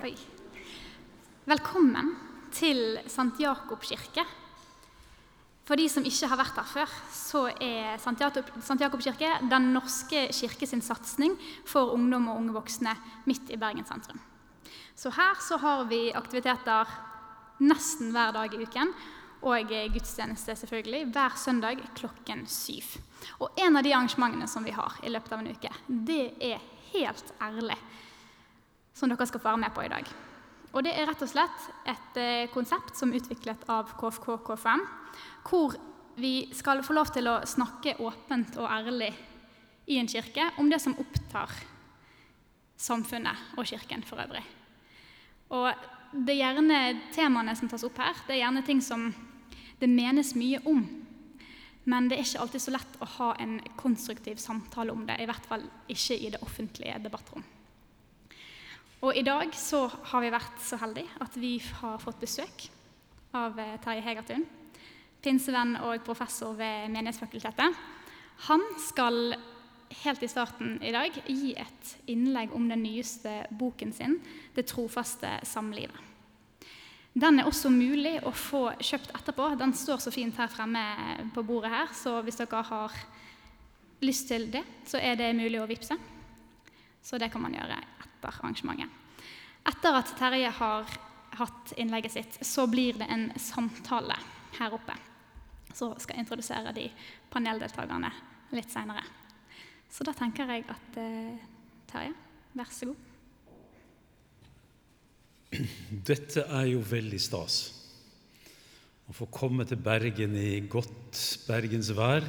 Oi. Velkommen til St. Jakob kirke. For de som ikke har vært her før, så er St. Jakob kirke Den norske kirke sin satsing for ungdom og unge voksne midt i Bergen sentrum. Så her så har vi aktiviteter nesten hver dag i uken. Og gudstjeneste selvfølgelig hver søndag klokken syv. Og en av de arrangementene som vi har i løpet av en uke, det er helt ærlig som dere skal få være med på i dag. Og Det er rett og slett et eh, konsept som er utviklet av KFK KFM, hvor vi skal få lov til å snakke åpent og ærlig i en kirke om det som opptar samfunnet og kirken for øvrig. Og det er gjerne Temaene som tas opp her, det er gjerne ting som det menes mye om. Men det er ikke alltid så lett å ha en konstruktiv samtale om det, i hvert fall ikke i det offentlige debattrom. Og i dag så har vi vært så heldige at vi har fått besøk av eh, Terje Hegertun, pinsevenn og professor ved Menighetsfakultetet. Han skal helt i starten i dag gi et innlegg om den nyeste boken sin, 'Det trofaste samlivet'. Den er også mulig å få kjøpt etterpå. Den står så fint her fremme på bordet her, så hvis dere har lyst til det, så er det mulig å vippse. Så det kan man gjøre etter arrangementet. Etter at Terje har hatt innlegget sitt, så blir det en samtale her oppe. Så skal jeg introdusere de paneldeltakerne litt seinere. Så da tenker jeg at eh, Terje, vær så god. Dette er jo veldig stas. Å få komme til Bergen i godt bergensvær.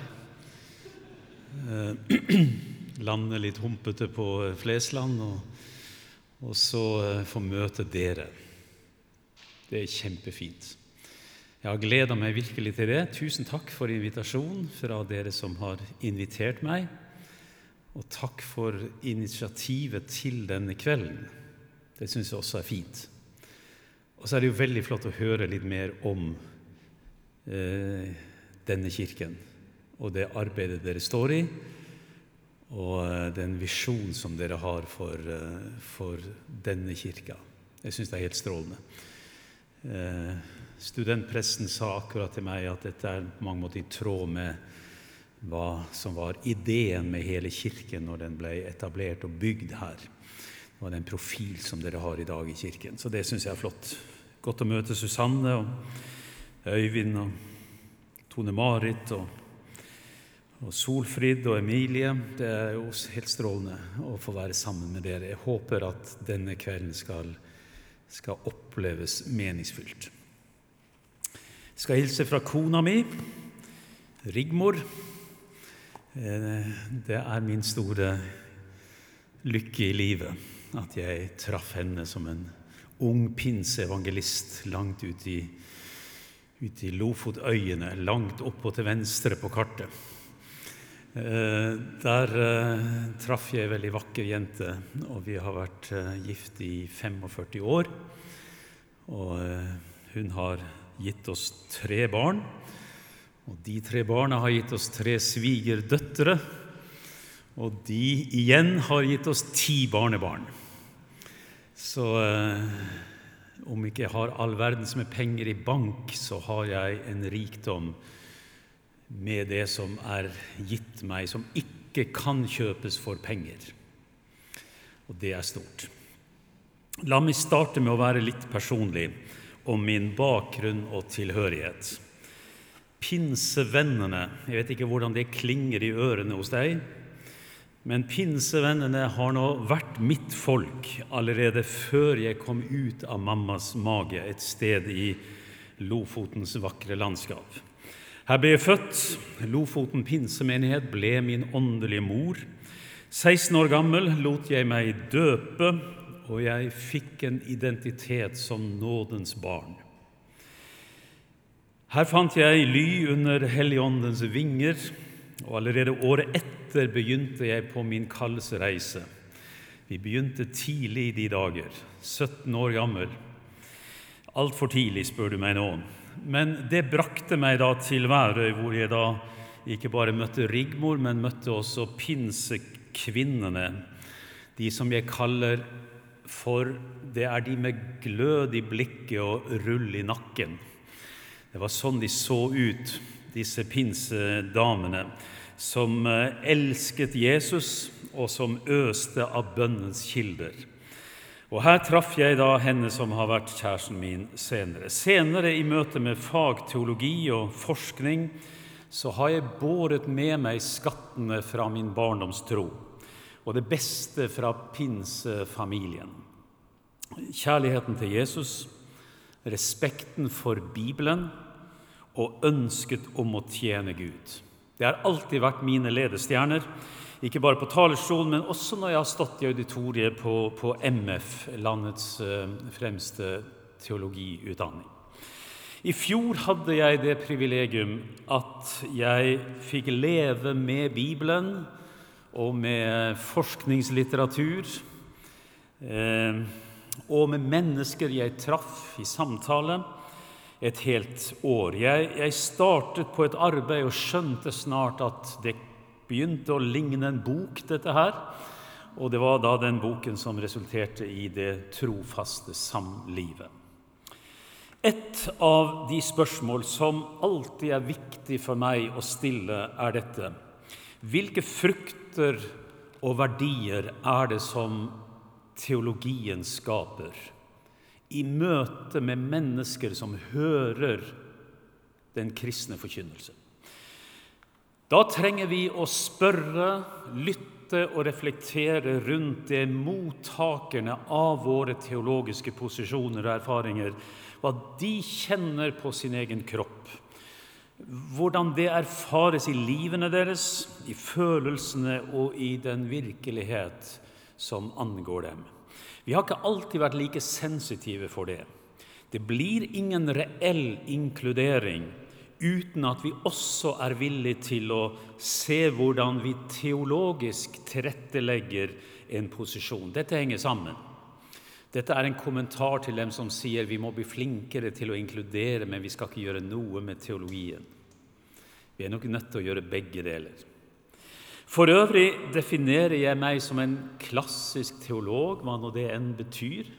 Eh, lande litt humpete på Flesland og, og så eh, få møte dere. Det er kjempefint. Jeg har gleda meg virkelig til det. Tusen takk for invitasjonen fra dere som har invitert meg. Og takk for initiativet til denne kvelden. Det syns jeg også er fint. Og så er det jo veldig flott å høre litt mer om eh, denne kirken og det arbeidet dere står i, og eh, den visjonen som dere har for, eh, for denne kirka. Jeg syns det er helt strålende. Eh, studentpresten sa akkurat til meg at dette er på mange måter i tråd med hva som var ideen med hele kirken når den ble etablert og bygd her. Det var den profil som dere har i dag i kirken. Så det syns jeg er flott. Godt å møte Susanne og Øyvind og Tone-Marit og, og Solfrid og Emilie. Det er jo helt strålende å få være sammen med dere. Jeg håper at denne kvelden skal, skal oppleves meningsfylt. Jeg skal hilse fra kona mi, Rigmor. Eh, det er min store lykke i livet at jeg traff henne som en ung pinseevangelist langt ute i, ut i Lofotøyene, langt oppå til venstre på kartet. Eh, der eh, traff jeg ei veldig vakker jente, og vi har vært eh, gift i 45 år. Og hun har gitt oss tre barn, og de tre barna har gitt oss tre svigerdøtre. Og de igjen har gitt oss ti barnebarn. Så om ikke jeg har all verden som er penger i bank, så har jeg en rikdom med det som er gitt meg, som ikke kan kjøpes for penger. Og det er stort. La meg starte med å være litt personlig om min bakgrunn og tilhørighet. Pinsevennene Jeg vet ikke hvordan det klinger i ørene hos deg. Men pinsevennene har nå vært mitt folk allerede før jeg kom ut av mammas mage et sted i Lofotens vakre landskap. Her ble jeg født. Lofoten pinsemenighet ble min åndelige mor. 16 år gammel lot jeg meg døpe, og jeg fikk en identitet som nådens barn. Her fant jeg ly under Helligåndens vinger, og allerede året etter begynte jeg på min kallsreise. Vi begynte tidlig i de dager, 17 år gammel. Altfor tidlig, spør du meg nå. Men det brakte meg da til Værøy, hvor jeg da ikke bare møtte Rigmor, men møtte også pinsekvinnene, de som jeg kaller for det er de med glød i blikket og rull i nakken. Det var sånn de så ut, disse pinsedamene, som eh, elsket Jesus, og som øste av bønnens kilder. Og Her traff jeg da henne som har vært kjæresten min senere. Senere, i møte med fagteologi og forskning, så har jeg båret med meg skattene fra min barndomstro og det beste fra pinsefamilien. Kjærligheten til Jesus, respekten for Bibelen og ønsket om å tjene Gud. Det har alltid vært mine ledestjerner, ikke bare på talerstolen, men også når jeg har stått i auditoriet på, på MF, landets uh, fremste teologiutdanning. I fjor hadde jeg det privilegium at jeg fikk leve med Bibelen og med forskningslitteratur eh, og med mennesker jeg traff i samtale et helt år. Jeg, jeg, startet på et arbeid og skjønte snart at det begynte å ligne en bok, dette her. Og det var da den boken som resulterte i det trofaste samlivet. Et av de spørsmål som alltid er viktig for meg å stille, er dette Hvilke frukter og verdier er det som teologien skaper i møte med mennesker som hører den kristne forkynnelse? Da trenger vi å spørre, lytte og reflektere rundt det mottakerne av våre teologiske posisjoner og erfaringer hva de kjenner på sin egen kropp. Hvordan det erfares i livene deres, i følelsene og i den virkelighet som angår dem. Vi har ikke alltid vært like sensitive for det. Det blir ingen reell inkludering uten at vi også er villige til å se hvordan vi teologisk tilrettelegger en posisjon. Dette henger sammen. Dette er en kommentar til dem som sier vi må bli flinkere til å inkludere, men vi skal ikke gjøre noe med teologien. Vi er nok nødt til å gjøre begge deler. For øvrig definerer jeg meg som en klassisk teolog, hva nå det enn betyr.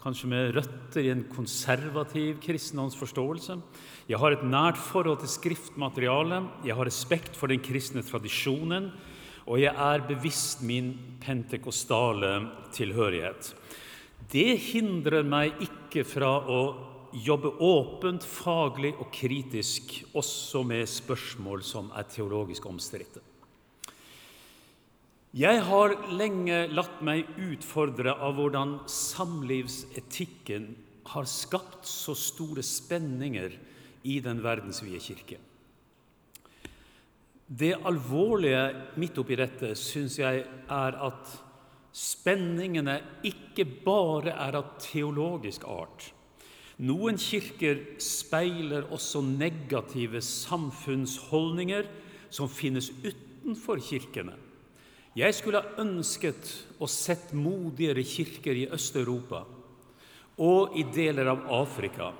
Kanskje med røtter i en konservativ kristendomsforståelse. Jeg har et nært forhold til skriftmaterialet, jeg har respekt for den kristne tradisjonen, og jeg er bevisst min pentekostale tilhørighet. Det hindrer meg ikke fra å jobbe åpent, faglig og kritisk også med spørsmål som er teologisk omstridte. Jeg har lenge latt meg utfordre av hvordan samlivsetikken har skapt så store spenninger i den verdensvide kirke. Det alvorlige midt oppi dette syns jeg er at Spenningene ikke bare er av teologisk art. Noen kirker speiler også negative samfunnsholdninger som finnes utenfor kirkene. Jeg skulle ha ønsket å sett modigere kirker i Øst-Europa og i deler av Afrika,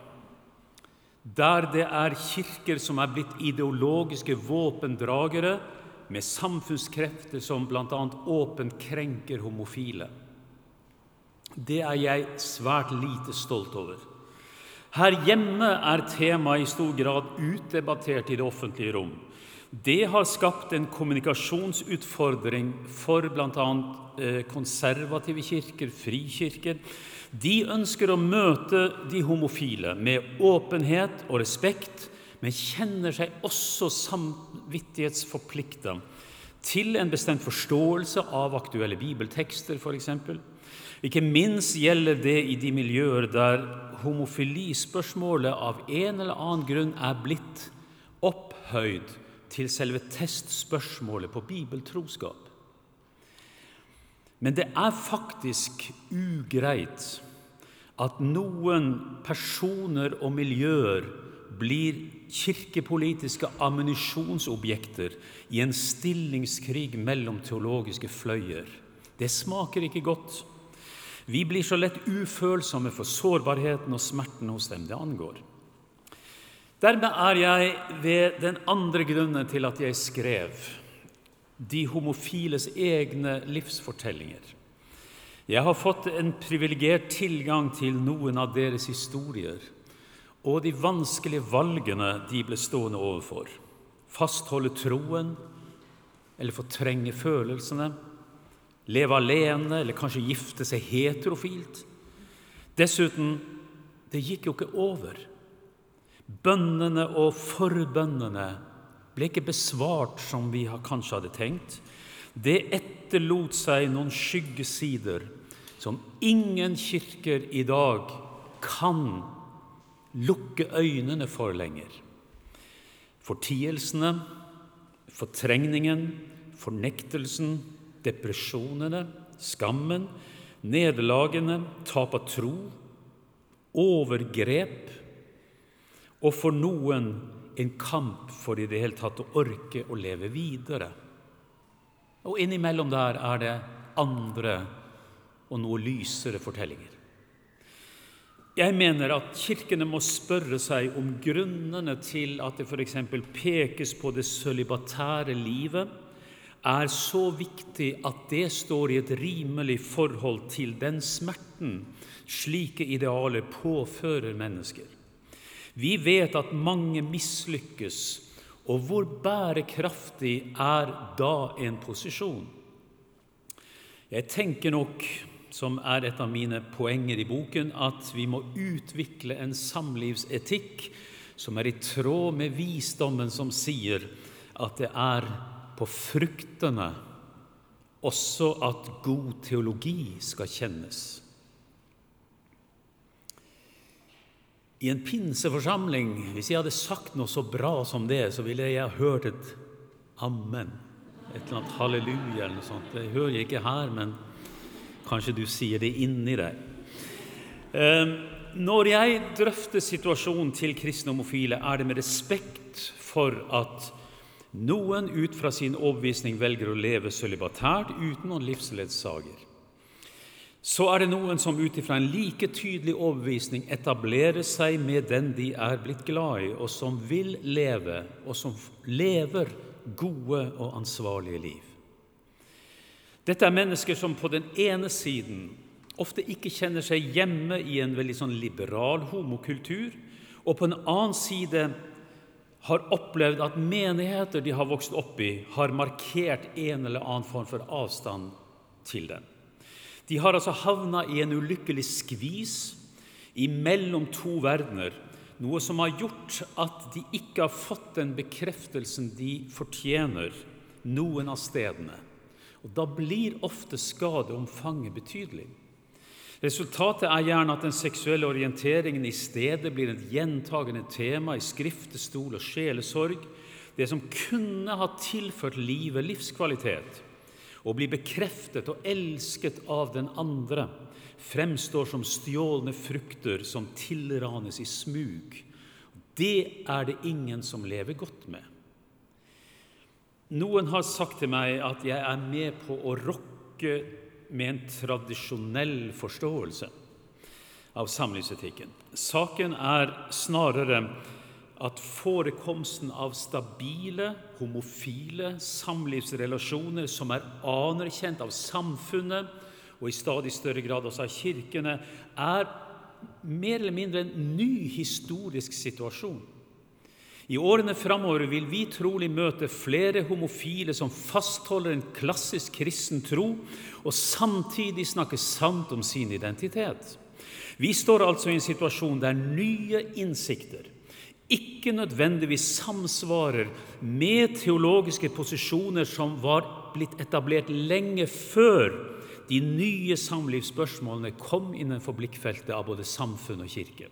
der det er kirker som er blitt ideologiske våpendragere med samfunnskrefter som bl.a. åpent krenker homofile. Det er jeg svært lite stolt over. Her hjemme er temaet i stor grad utdebattert i det offentlige rom. Det har skapt en kommunikasjonsutfordring for bl.a. Eh, konservative kirker, frikirker. De ønsker å møte de homofile med åpenhet og respekt, men kjenner seg også samvittighetsforplikta til en bestemt forståelse av aktuelle bibeltekster, f.eks. Ikke minst gjelder det i de miljøer der homofilispørsmålet av en eller annen grunn er blitt opphøyd til selve testspørsmålet på bibeltroskap. Men det er faktisk ugreit at noen personer og miljøer blir kirkepolitiske ammunisjonsobjekter i en stillingskrig mellom teologiske fløyer. Det smaker ikke godt. Vi blir så lett ufølsomme for sårbarheten og smerten hos dem det angår. Dermed er jeg ved den andre grunnen til at jeg skrev de homofiles egne livsfortellinger. Jeg har fått en privilegert tilgang til noen av deres historier og de vanskelige valgene de ble stående overfor. Fastholde troen eller fortrenge følelsene. Leve alene eller kanskje gifte seg heterofilt. Dessuten, det gikk jo ikke over. Bønnene og forbønnene ble ikke besvart som vi kanskje hadde tenkt. Det etterlot seg noen skyggesider som ingen kirker i dag kan lukke øynene for lenger. Fortielsene, fortrengningen, fornektelsen, depresjonene, skammen, nederlagene, tap av tro, overgrep og for noen en kamp for i det hele tatt å orke å leve videre. Og innimellom der er det andre og noe lysere fortellinger. Jeg mener at kirkene må spørre seg om grunnene til at det f.eks. pekes på det sølibatære livet, er så viktig at det står i et rimelig forhold til den smerten slike idealer påfører mennesker. Vi vet at mange mislykkes, og hvor bærekraftig er da en posisjon? Jeg tenker nok som er et av mine poenger i boken, at vi må utvikle en samlivsetikk som er i tråd med visdommen som sier at det er på fruktene også at god teologi skal kjennes. I en pinseforsamling, hvis jeg hadde sagt noe så bra som det, så ville jeg hørt et amen, et eller annet halleluja eller noe sånt. Det hører jeg ikke her, men Kanskje du sier det inni deg. Ehm, når jeg drøfter situasjonen til kristne homofile, er det med respekt for at noen ut fra sin overbevisning velger å leve sølibatært uten noen livsledsager. Så er det noen som ut ifra en like tydelig overbevisning etablerer seg med den de er blitt glad i, og som vil leve, og som lever gode og ansvarlige liv. Dette er mennesker som på den ene siden ofte ikke kjenner seg hjemme i en veldig sånn liberal homokultur, og på en annen side har opplevd at menigheter de har vokst opp i, har markert en eller annen form for avstand til dem. De har altså havna i en ulykkelig skvis imellom to verdener, noe som har gjort at de ikke har fått den bekreftelsen de fortjener noen av stedene. Og Da blir ofte skadeomfanget betydelig. Resultatet er gjerne at den seksuelle orienteringen i stedet blir et gjentagende tema i skriftestol og sjelesorg. Det som kunne ha tilført livet livskvalitet og bli bekreftet og elsket av den andre, fremstår som stjålne frukter som tilranes i smug. Det er det ingen som lever godt med. Noen har sagt til meg at jeg er med på å rokke med en tradisjonell forståelse av samlivsetikken. Saken er snarere at forekomsten av stabile, homofile samlivsrelasjoner som er anerkjent av samfunnet og i stadig større grad også av kirkene, er mer eller mindre en ny historisk situasjon. I årene framover vil vi trolig møte flere homofile som fastholder en klassisk kristen tro, og samtidig snakker sant om sin identitet. Vi står altså i en situasjon der nye innsikter ikke nødvendigvis samsvarer med teologiske posisjoner som var blitt etablert lenge før de nye samlivsspørsmålene kom innenfor blikkfeltet av både samfunn og kirke.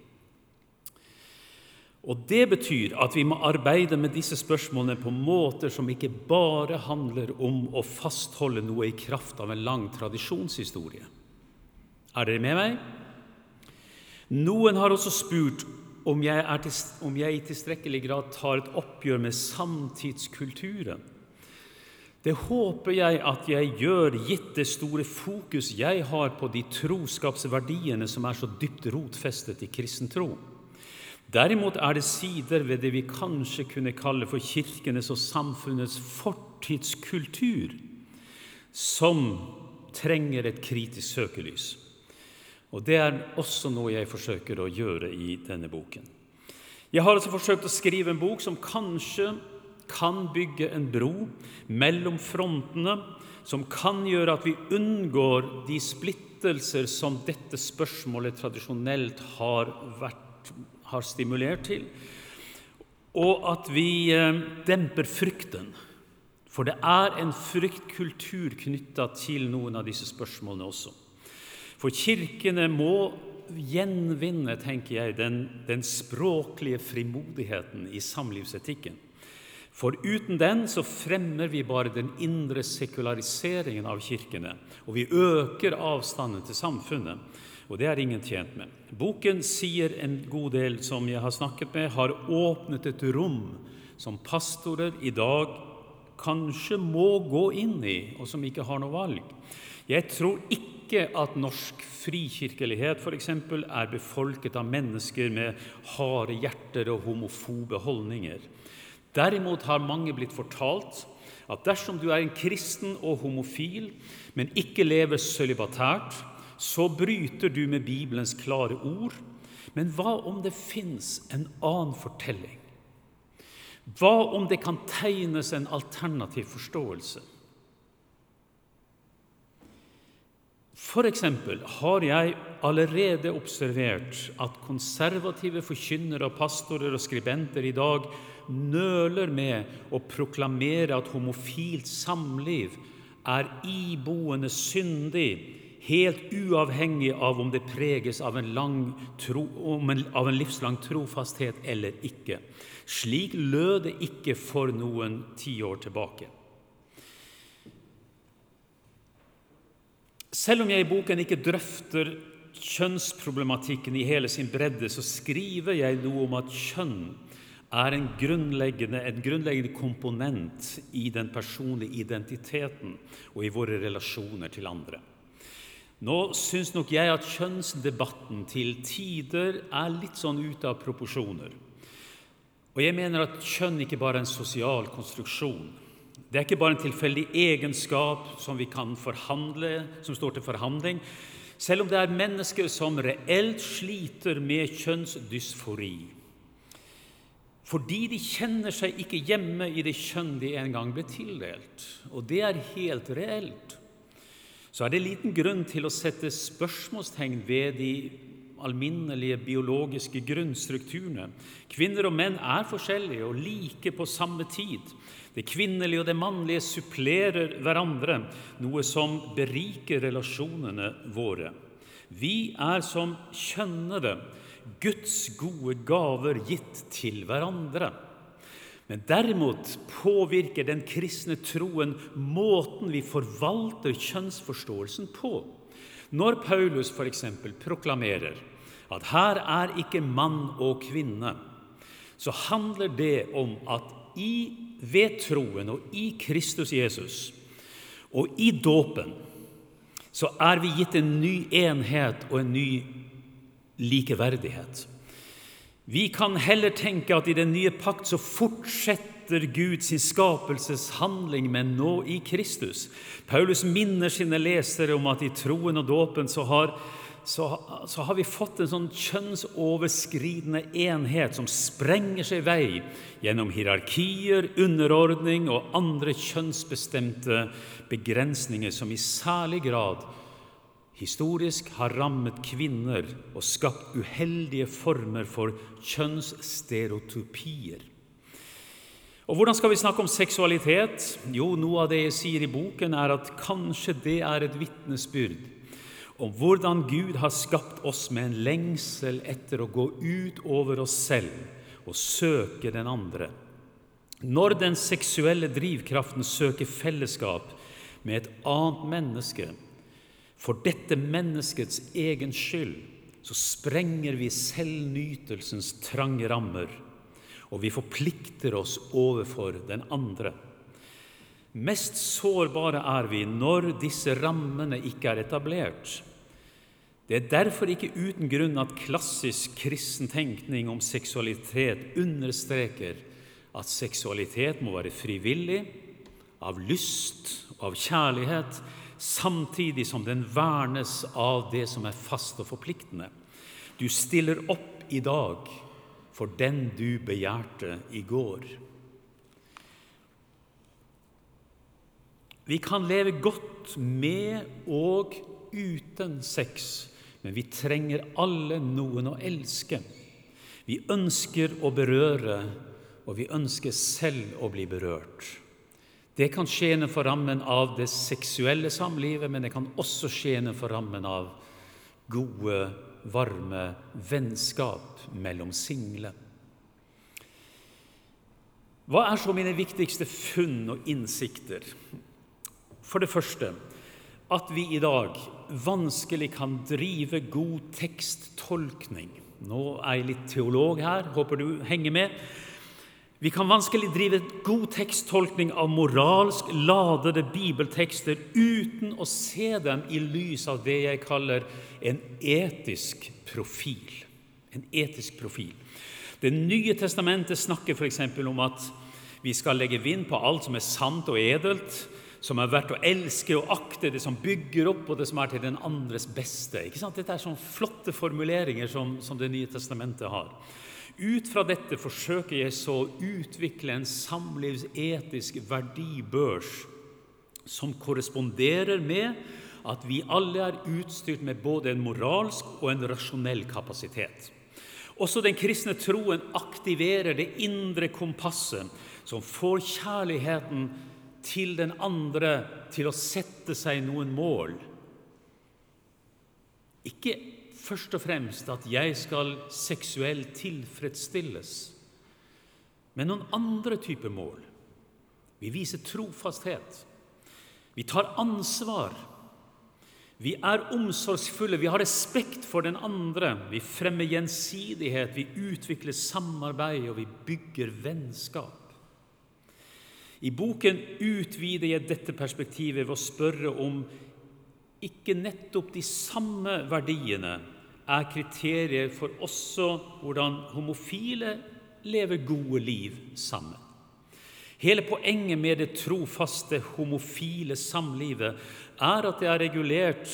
Og Det betyr at vi må arbeide med disse spørsmålene på måter som ikke bare handler om å fastholde noe i kraft av en lang tradisjonshistorie. Er dere med meg? Noen har også spurt om jeg, til, om jeg, i tilstrekkelig grad tar et oppgjør med samtidskulturen. Det håper jeg at jeg gjør, gitt det store fokus jeg har på de troskapsverdiene som er så dypt rotfestet i kristen tro. Derimot er det sider ved det vi kanskje kunne kalle for kirkenes og samfunnets fortidskultur, som trenger et kritisk søkelys. Og Det er også noe jeg forsøker å gjøre i denne boken. Jeg har altså forsøkt å skrive en bok som kanskje kan bygge en bro mellom frontene, som kan gjøre at vi unngår de splittelser som dette spørsmålet tradisjonelt har, vært, har stimulert til, og at vi eh, demper frykten. For det er en fryktkultur knytta til noen av disse spørsmålene også. For kirkene må gjenvinne, tenker jeg, den, den språklige frimodigheten i samlivsetikken. For uten den så fremmer vi bare den indre sekulariseringen av kirkene, og vi øker avstanden til samfunnet. Og det er ingen tjent med. Boken sier en god del som jeg har snakket med, har åpnet et rom som pastorer i dag kanskje må gå inn i, og som ikke har noe valg. Jeg tror ikke at norsk frikirkelighet f.eks. er befolket av mennesker med harde hjerter og homofobe holdninger. Derimot har mange blitt fortalt at dersom du er en kristen og homofil, men ikke lever sølibatært, så bryter du med Bibelens klare ord. Men hva om det fins en annen fortelling? Hva om det kan tegnes en alternativ forståelse? For eksempel har jeg allerede observert at konservative forkynnere pastorer og skribenter i dag nøler med å proklamere at homofilt samliv er iboende syndig, helt uavhengig av om det preges av en, tro, av en livslang trofasthet eller ikke. Slik lød det ikke for noen tiår tilbake. Selv om jeg i boken ikke drøfter kjønnsproblematikken i hele sin bredde, så skriver jeg noe om at kjønn er en grunnleggende, en grunnleggende komponent i den personlige identiteten og i våre relasjoner til andre. Nå syns nok jeg at kjønnsdebatten til tider er litt sånn ute av proporsjoner. Og jeg mener at kjønn ikke bare er en sosial konstruksjon. Det er ikke bare en tilfeldig egenskap som vi kan forhandle, som står til forhandling. Selv om det er mennesker som reelt sliter med kjønnsdysfori, fordi de kjenner seg ikke hjemme i det kjønn de en gang ble tildelt. Og det er helt reelt. Så er det liten grunn til å sette spørsmålstegn ved de alminnelige biologiske grunnstrukturene. Kvinner og menn er forskjellige og like på samme tid. Det kvinnelige og det mannlige supplerer hverandre, noe som beriker relasjonene våre. Vi er som kjønnede Guds gode gaver gitt til hverandre. Men derimot påvirker den kristne troen måten vi forvalter kjønnsforståelsen på. Når Paulus f.eks. proklamerer at her er ikke mann og kvinne, så handler det om at i, ved troen og i Kristus Jesus og i dåpen så er vi gitt en ny enhet og en ny likeverdighet. Vi kan heller tenke at i den nye pakt så fortsetter Gud sin skapelseshandling, men nå i Kristus. Paulus minner sine lesere om at i troen og dåpen så har, så, så har vi fått en sånn kjønnsoverskridende enhet som sprenger seg vei gjennom hierarkier, underordning og andre kjønnsbestemte begrensninger som i særlig grad historisk har rammet kvinner og skapt uheldige former for kjønnsstereotypier. Og Hvordan skal vi snakke om seksualitet? Jo, Noe av det jeg sier i boken, er at kanskje det er et vitnesbyrd om hvordan Gud har skapt oss med en lengsel etter å gå ut over oss selv og søke den andre. Når den seksuelle drivkraften søker fellesskap med et annet menneske, for dette menneskets egen skyld så sprenger vi selvnytelsens trange rammer, og vi forplikter oss overfor den andre. Mest sårbare er vi når disse rammene ikke er etablert. Det er derfor ikke uten grunn at klassisk kristen tenkning om seksualitet understreker at seksualitet må være frivillig, av lyst og av kjærlighet, samtidig som den vernes av det som er fast og forpliktende. Du stiller opp i dag for den du begjærte i går. Vi kan leve godt med og uten sex, men vi trenger alle noen å elske. Vi ønsker å berøre, og vi ønsker selv å bli berørt. Det kan skje innenfor rammen av det seksuelle samlivet, men det kan også skje innenfor rammen av gode, varme vennskap mellom single. Hva er så mine viktigste funn og innsikter? For det første at vi i dag vanskelig kan drive god teksttolkning. Nå er jeg litt teolog her, håper du henger med. Vi kan vanskelig drive god teksttolkning av moralsk ladede bibeltekster uten å se dem i lys av det jeg kaller en etisk profil. En etisk profil. Det nye testamentet snakker f.eks. om at vi skal legge vind på alt som er sant og edelt, som er verdt å elske og akte, det som bygger opp, og det som er til den andres beste. Ikke sant? Dette er sånne flotte formuleringer som, som Det nye testamentet har. Ut fra dette forsøker jeg så å utvikle en samlivsetisk verdibørs som korresponderer med at vi alle er utstyrt med både en moralsk og en rasjonell kapasitet. Også den kristne troen aktiverer det indre kompasset som får kjærligheten til den andre til å sette seg noen mål. Ikke først og fremst at jeg skal seksuelt tilfredsstilles, men noen andre typer mål. Vi viser trofasthet. Vi tar ansvar. Vi er omsorgsfulle, vi har respekt for den andre. Vi fremmer gjensidighet, vi utvikler samarbeid, og vi bygger vennskap. I boken utvider jeg dette perspektivet ved å spørre om ikke nettopp de samme verdiene er kriterier for også hvordan homofile lever gode liv sammen. Hele poenget med det trofaste homofile samlivet er at det er regulert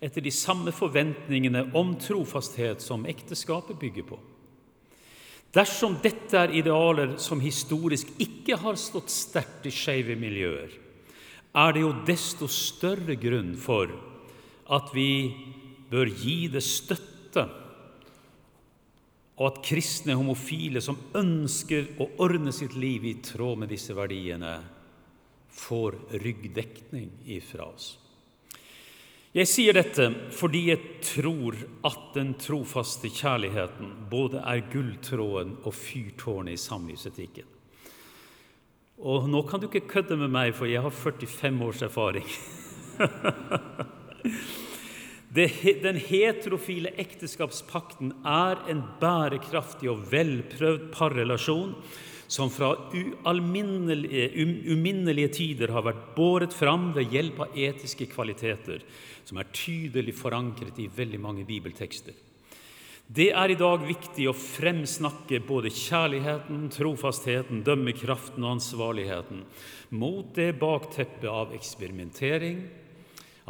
etter de samme forventningene om trofasthet som ekteskapet bygger på. Dersom dette er idealer som historisk ikke har stått sterkt i skeive miljøer, er det jo desto større grunn for at vi bør gi det støtte, og at kristne homofile som ønsker å ordne sitt liv i tråd med disse verdiene, får ryggdekning ifra oss. Jeg sier dette fordi jeg tror at den trofaste kjærligheten både er gulltråden og fyrtårnet i samlivsetikken. Og nå kan du ikke kødde med meg, for jeg har 45 års erfaring. den heterofile ekteskapspakten er en bærekraftig og velprøvd parrelasjon som fra uminnelige tider har vært båret fram ved hjelp av etiske kvaliteter som er tydelig forankret i veldig mange bibeltekster. Det er i dag viktig å fremsnakke både kjærligheten, trofastheten, dømmekraften og ansvarligheten mot det bakteppet av eksperimentering,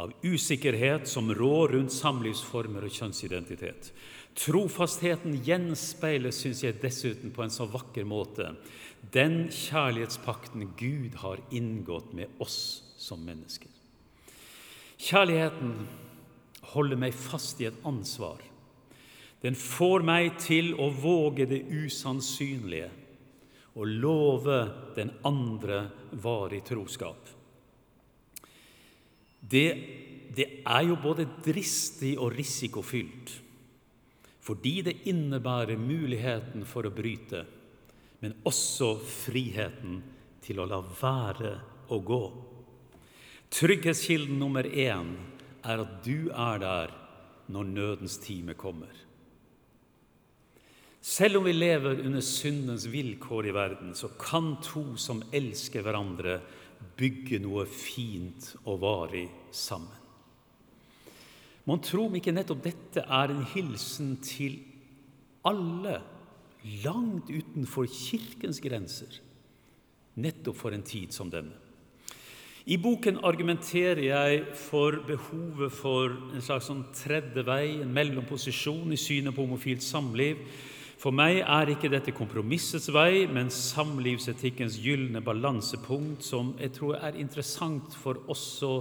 av usikkerhet som rår rundt samlivsformer og kjønnsidentitet. Trofastheten gjenspeiler, syns jeg dessuten på en så vakker måte, den kjærlighetspakten Gud har inngått med oss som mennesker. Kjærligheten holder meg fast i et ansvar. Den får meg til å våge det usannsynlige og love den andre varig troskap. Det, det er jo både dristig og risikofylt fordi det innebærer muligheten for å bryte, men også friheten til å la være å gå. Trygghetskilden nummer én er at du er der når nødens time kommer. Selv om vi lever under syndens vilkår i verden, så kan to som elsker hverandre, bygge noe fint og varig sammen. Mon tro om ikke nettopp dette er en hilsen til alle langt utenfor Kirkens grenser, nettopp for en tid som denne. I boken argumenterer jeg for behovet for en slags sånn tredje vei, en mellomposisjon i synet på homofilt samliv. For meg er ikke dette kompromissets vei, men samlivsetikkens gylne balansepunkt, som jeg tror er interessant for også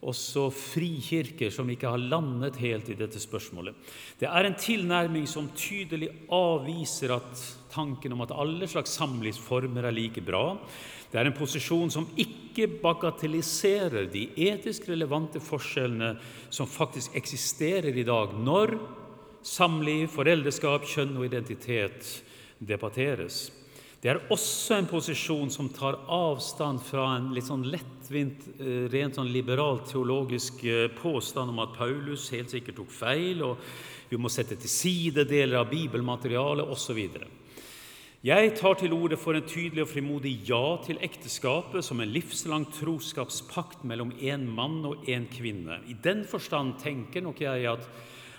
også frikirker som ikke har landet helt i dette spørsmålet. Det er en tilnærming som tydelig avviser at tanken om at alle slags samlivsformer er like bra. Det er en posisjon som ikke bagatelliserer de etisk relevante forskjellene som faktisk eksisterer i dag når samliv, foreldreskap, kjønn og identitet debatteres. Det er også en posisjon som tar avstand fra en litt sånn lettvint, eh, rent sånn liberal teologisk eh, påstand om at Paulus helt sikkert tok feil, og vi må sette til side deler av bibelmaterialet osv. Jeg tar til orde for en tydelig og frimodig ja til ekteskapet som en livslang troskapspakt mellom én mann og én kvinne. I den forstand tenker nok jeg at,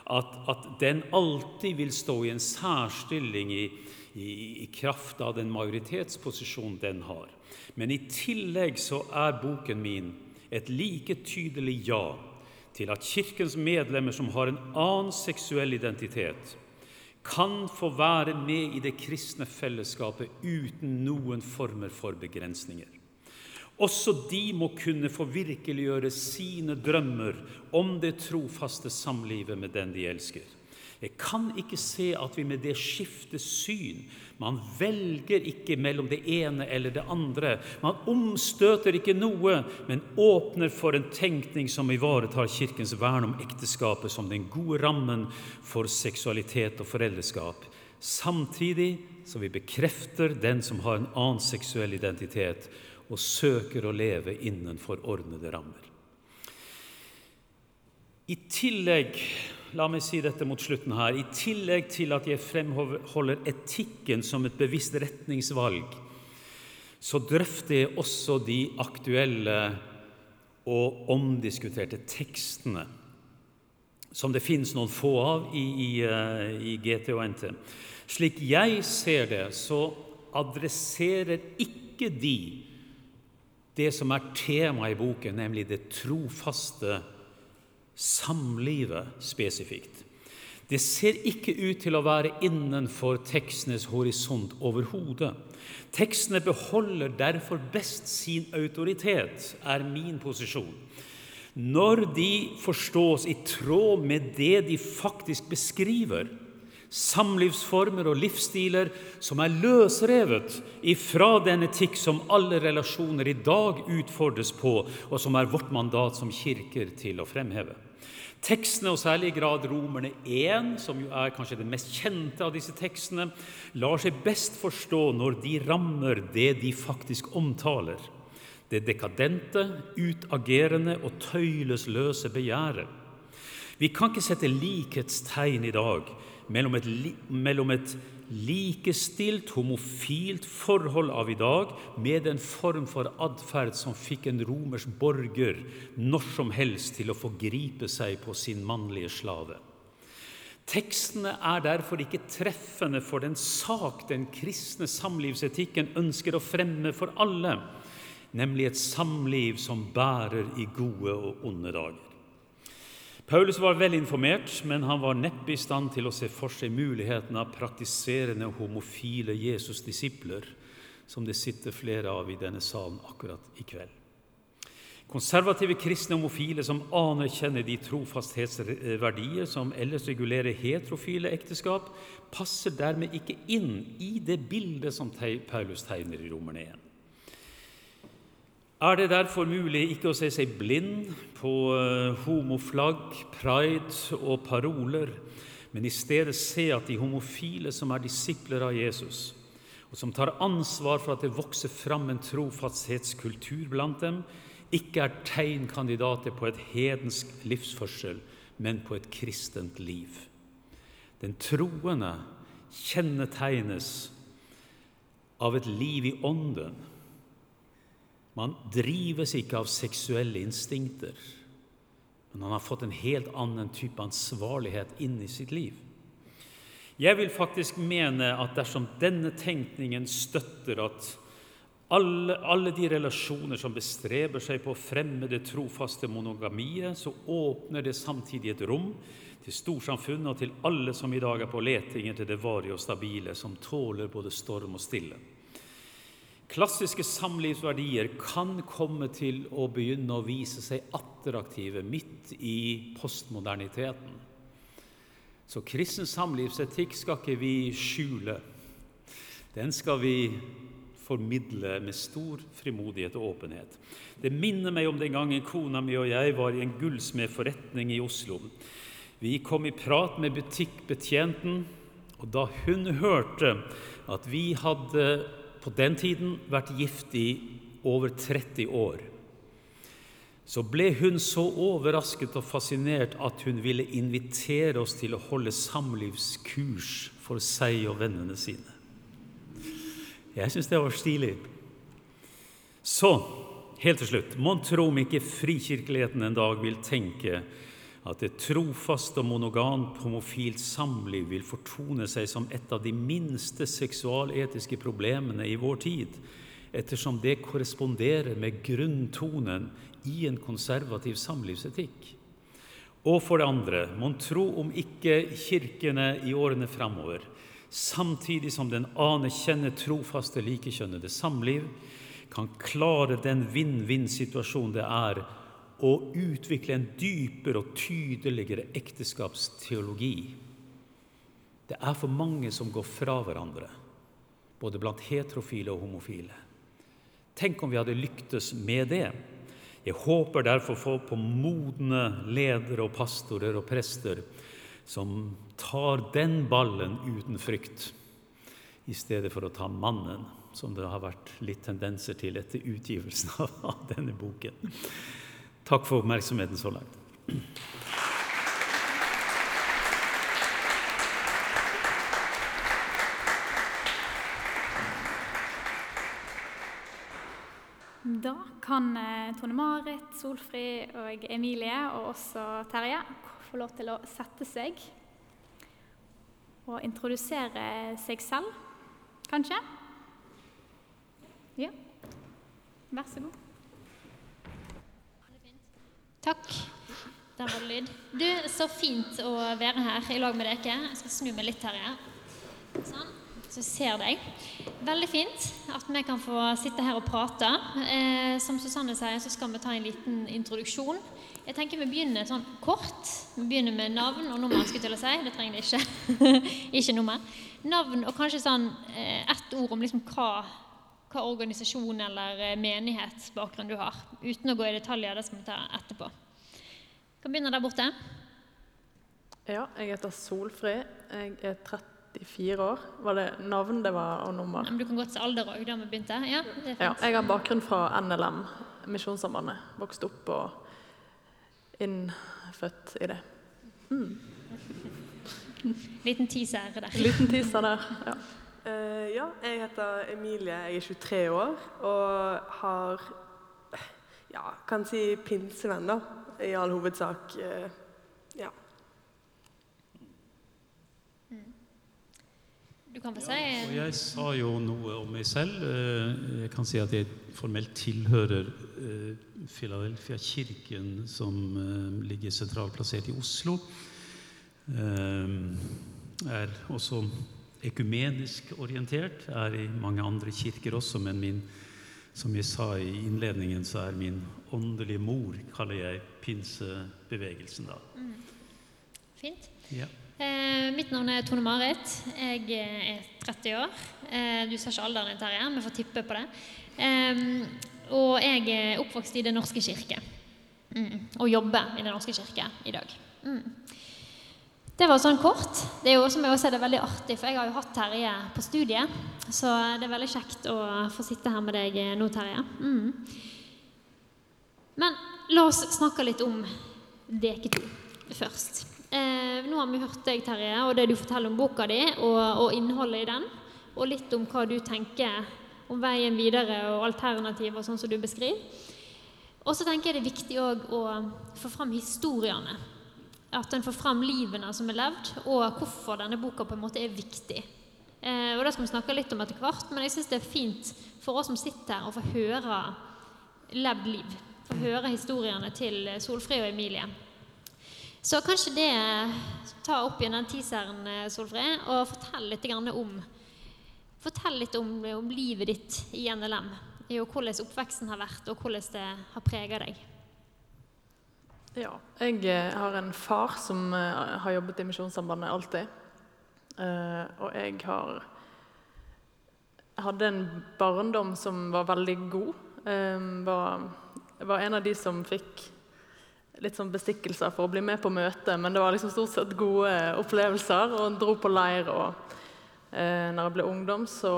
at, at den alltid vil stå i en særstilling i i, i kraft av den majoritetsposisjonen den har. Men i tillegg så er boken min et like tydelig ja til at Kirkens medlemmer som har en annen seksuell identitet, kan få være med i det kristne fellesskapet uten noen former for begrensninger. Også de må kunne få virkeliggjøre sine drømmer om det trofaste samlivet med den de elsker. Jeg kan ikke se at vi med det skifter syn. Man velger ikke mellom det ene eller det andre. Man omstøter ikke noe, men åpner for en tenkning som ivaretar Kirkens vern om ekteskapet som den gode rammen for seksualitet og foreldreskap, samtidig som vi bekrefter den som har en annen seksuell identitet, og søker å leve innenfor ordnede rammer. I tillegg la meg si dette mot slutten her, i tillegg til at jeg fremholder etikken som et bevisst retningsvalg, så drøfter jeg også de aktuelle og omdiskuterte tekstene som det finnes noen få av i, i, eh, i GT og NT. Slik jeg ser det, så adresserer ikke de det som er temaet i boken, nemlig det trofaste samlivet spesifikt. Det ser ikke ut til å være innenfor tekstenes horisont overhodet. Tekstene beholder derfor best sin autoritet, er min posisjon. Når de forstås i tråd med det de faktisk beskriver, samlivsformer og livsstiler som er løsrevet ifra den etikk som alle relasjoner i dag utfordres på, og som er vårt mandat som kirker til å fremheve. Tekstene, og særlig i grad Romerne 1, som jo er kanskje den mest kjente av disse tekstene, lar seg best forstå når de rammer det de faktisk omtaler. Det dekadente, utagerende og tøylesløse begjæret. Vi kan ikke sette likhetstegn i dag mellom et, mellom et likestilt, homofilt forhold av i dag med en form for atferd som fikk en romersk borger når som helst til å forgripe seg på sin mannlige slave. Tekstene er derfor ikke treffende for den sak den kristne samlivsetikken ønsker å fremme for alle, nemlig et samliv som bærer i gode og onde dager. Paulus var vel informert, men han var neppe i stand til å se for seg muligheten av praktiserende homofile Jesus-disipler, som det sitter flere av i denne salen akkurat i kveld. Konservative kristne homofile som anerkjenner de trofasthetsverdier som ellers regulerer heterofile ekteskap, passer dermed ikke inn i det bildet som Paulus tegner i Romerne 1 er det derfor mulig ikke å se seg blind på eh, homoflagg, pride og paroler, men i stedet se at de homofile som er disipler av Jesus, og som tar ansvar for at det vokser fram en trofasthetskultur blant dem, ikke er tegnkandidater på et hedensk livsførsel, men på et kristent liv. Den troende kjennetegnes av et liv i ånden man drives ikke av seksuelle instinkter, men han har fått en helt annen type ansvarlighet inn i sitt liv. Jeg vil faktisk mene at dersom denne tenkningen støtter at alle, alle de relasjoner som bestreber seg på å fremme det trofaste monogamiet, så åpner det samtidig et rom til storsamfunnet og til alle som i dag er på leting etter det varige og stabile, som tåler både storm og stille. Klassiske samlivsverdier kan komme til å begynne å vise seg attraktive midt i postmoderniteten. Så kristen samlivsetikk skal ikke vi skjule. Den skal vi formidle med stor frimodighet og åpenhet. Det minner meg om den gangen kona mi og jeg var i en gullsmedforretning i Oslo. Vi kom i prat med butikkbetjenten, og da hun hørte at vi hadde på den tiden vært gift i over 30 år, så ble hun så overrasket og fascinert at hun ville invitere oss til å holde samlivskurs for seg og vennene sine. Jeg syns det var stilig. Så, helt til slutt, mon tro om ikke frikirkeligheten en dag vil tenke at et trofast og monogant homofilt samliv vil fortone seg som et av de minste seksualetiske problemene i vår tid, ettersom det korresponderer med grunntonen i en konservativ samlivsetikk. Og for det andre, mon tro om ikke kirkene i årene framover samtidig som den anerkjenner trofaste likekjønnede samliv, kan klare den vinn-vinn-situasjonen det er å utvikle en dypere og tydeligere ekteskapsteologi. Det er for mange som går fra hverandre, både blant heterofile og homofile. Tenk om vi hadde lyktes med det. Jeg håper derfor på modne ledere og pastorer og prester som tar den ballen uten frykt, i stedet for å ta mannen, som det har vært litt tendenser til etter utgivelsen av denne boken. Takk for oppmerksomheten så langt. Da kan eh, Tone Marit, Solfrid og Emilie, og også Terje, få lov til å sette seg og introdusere seg selv, kanskje? Ja. Vær så god. Takk. Der var det lyd. Du, Så fint å være her i lag med dere. Jeg skal snu meg litt her. Ja. Sånn, så ser deg. Veldig fint at vi kan få sitte her og prate. Eh, som Susanne sier, så skal vi ta en liten introduksjon jeg tenker Vi begynner sånn kort. Vi begynner med navn og nummer. skulle til å si. Det trenger det ikke. ikke nummer. Navn og kanskje sånn eh, ett ord om liksom hva, hva organisasjon eller eh, menighetsbakgrunn du har. Uten å gå i detaljer. Det skal vi ta etterpå. Kan begynne der borte. Ja, jeg heter Solfrid. Jeg er 34 år. Var det navn det var, og nummer? Men du kan godt si alder òg, da vi begynte. Ja, ja, jeg har bakgrunn fra NLM, Misjonssambandet. Vokst opp og innfødt i det. Mm. Liten teaser der. Liten teaser der, ja. Uh, ja, jeg heter Emilie, jeg er 23 år og har ja, kan si pinsevenn, da, i all hovedsak. Uh, ja. Du kan få si ja, Jeg sa jo noe om meg selv. Eh, jeg kan si at jeg formelt tilhører Philadelphia-kirken, som uh, ligger sentralt plassert i Oslo. Uh, er også ekumenisk orientert, er i mange andre kirker også, men min, som jeg sa i innledningen, så er min åndelige mor, kaller jeg pinsebevegelsen da. Mm. Fint. Ja. Eh, mitt navn er Tone Marit. Jeg er 30 år. Eh, du ser ikke alderen din, Terje. Vi får tippe på det. Eh, og jeg er oppvokst i Den norske kirke. Mm. Og jobber i Den norske kirke i dag. Mm. Det var sånn kort. Det er jo som jeg også er det veldig artig, for jeg har jo hatt Terje på studiet. Så det er veldig kjekt å få sitte her med deg nå, Terje. Mm. Men la oss snakke litt om dere to først. Eh, nå har vi hørt deg, Terje, og det du forteller om boka di og, og innholdet i den. Og litt om hva du tenker om veien videre og alternativer, sånn som du beskriver. Og så tenker jeg det er viktig å få fram historiene. At en får fram livene som er levd, og hvorfor denne boka på en måte er viktig Eh, og Det skal vi snakke litt om etter hvert, men jeg syns det er fint for oss som sitter her, å få høre levd liv. Få høre historiene til Solfrid og Emilie. Så kanskje det ta opp igjen den teaseren, Solfrid, og fortell litt om Fortell litt om, om livet ditt i NLM. Og hvordan oppveksten har vært, og hvordan det har prega deg. Ja. Jeg eh, har en far som eh, har jobbet i Misjonssambandet alltid. Uh, og jeg har hadde en barndom som var veldig god. Var, var, en av de som fikk litt sånn bestikkelser for å bli med på møte, men det var liksom stort sett gode opplevelser. Og dro på leir. Og når jeg ble ungdom, så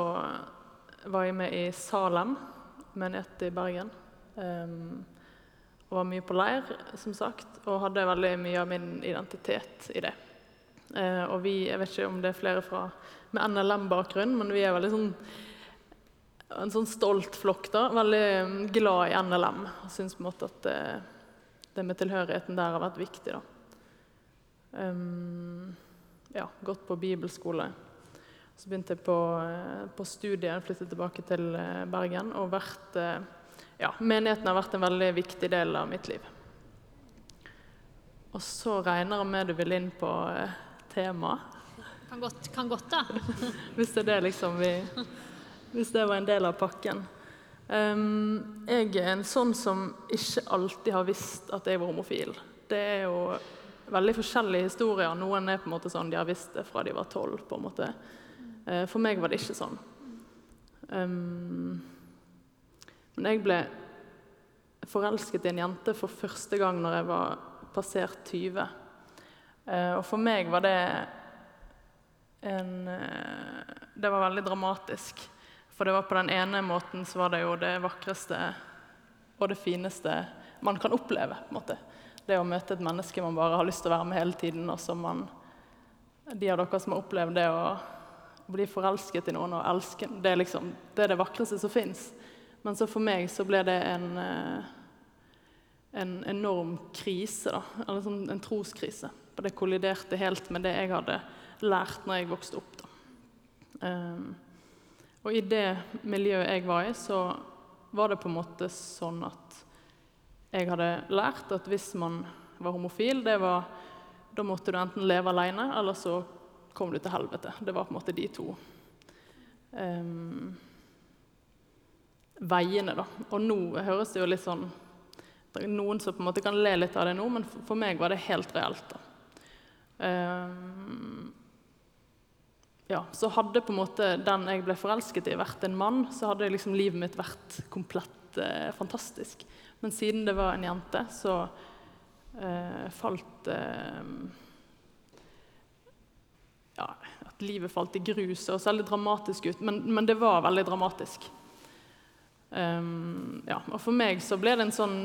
var jeg med i Salem, menighet i Bergen. Og var mye på leir, som sagt, og hadde veldig mye av min identitet i det. Eh, og vi, jeg vet ikke om det er flere fra, med NLM-bakgrunn, men vi er veldig sånn en sånn stolt flokk. da, Veldig mm, glad i NLM. og Syns på en måte at det, det, med tilhørigheten der har vært viktig. da. Um, ja, gått på bibelskole. Så begynte jeg på, eh, på studiet, flyttet tilbake til eh, Bergen. Og vært, ja, menigheten har vært en veldig viktig del av mitt liv. Og så regner jeg med du vil inn på temaet. Kan godt, kan godt da. hvis, det er det liksom vi, hvis det var en del av pakken. Um, jeg er en sånn som ikke alltid har visst at jeg var homofil. Det er jo veldig forskjellige historier. Noen er på en måte sånn de har visst det fra de var tolv. på en måte. Uh, for meg var det ikke sånn. Um, men jeg ble forelsket i en jente for første gang når jeg var passert 20. Eh, og for meg var det en eh, Det var veldig dramatisk. For det var på den ene måten så var det jo det vakreste og det fineste man kan oppleve. på en måte. Det å møte et menneske man bare har lyst til å være med hele tiden. og som man, De av dere som har opplevd det å bli forelsket i noen og elske det er, liksom, det, er det vakreste som fins. Men så for meg så ble det en, eh, en enorm krise. da, eller sånn, En troskrise. Og det kolliderte helt med det jeg hadde lært når jeg vokste opp. Um, og i det miljøet jeg var i, så var det på en måte sånn at jeg hadde lært at hvis man var homofil, det var, da måtte du enten leve alene, eller så kom du til helvete. Det var på en måte de to um, veiene, da. Og nå høres det jo litt sånn det er Noen som på en måte kan le litt av det nå, men for meg var det helt reelt. da. Um, ja, så hadde på en måte den jeg ble forelsket i, vært en mann, så hadde liksom livet mitt vært komplett eh, fantastisk. Men siden det var en jente, så eh, falt eh, Ja, at livet falt i grus. Det høres veldig dramatisk ut, men, men, det var veldig dramatisk. Um, ja, og for meg så ble det en sånn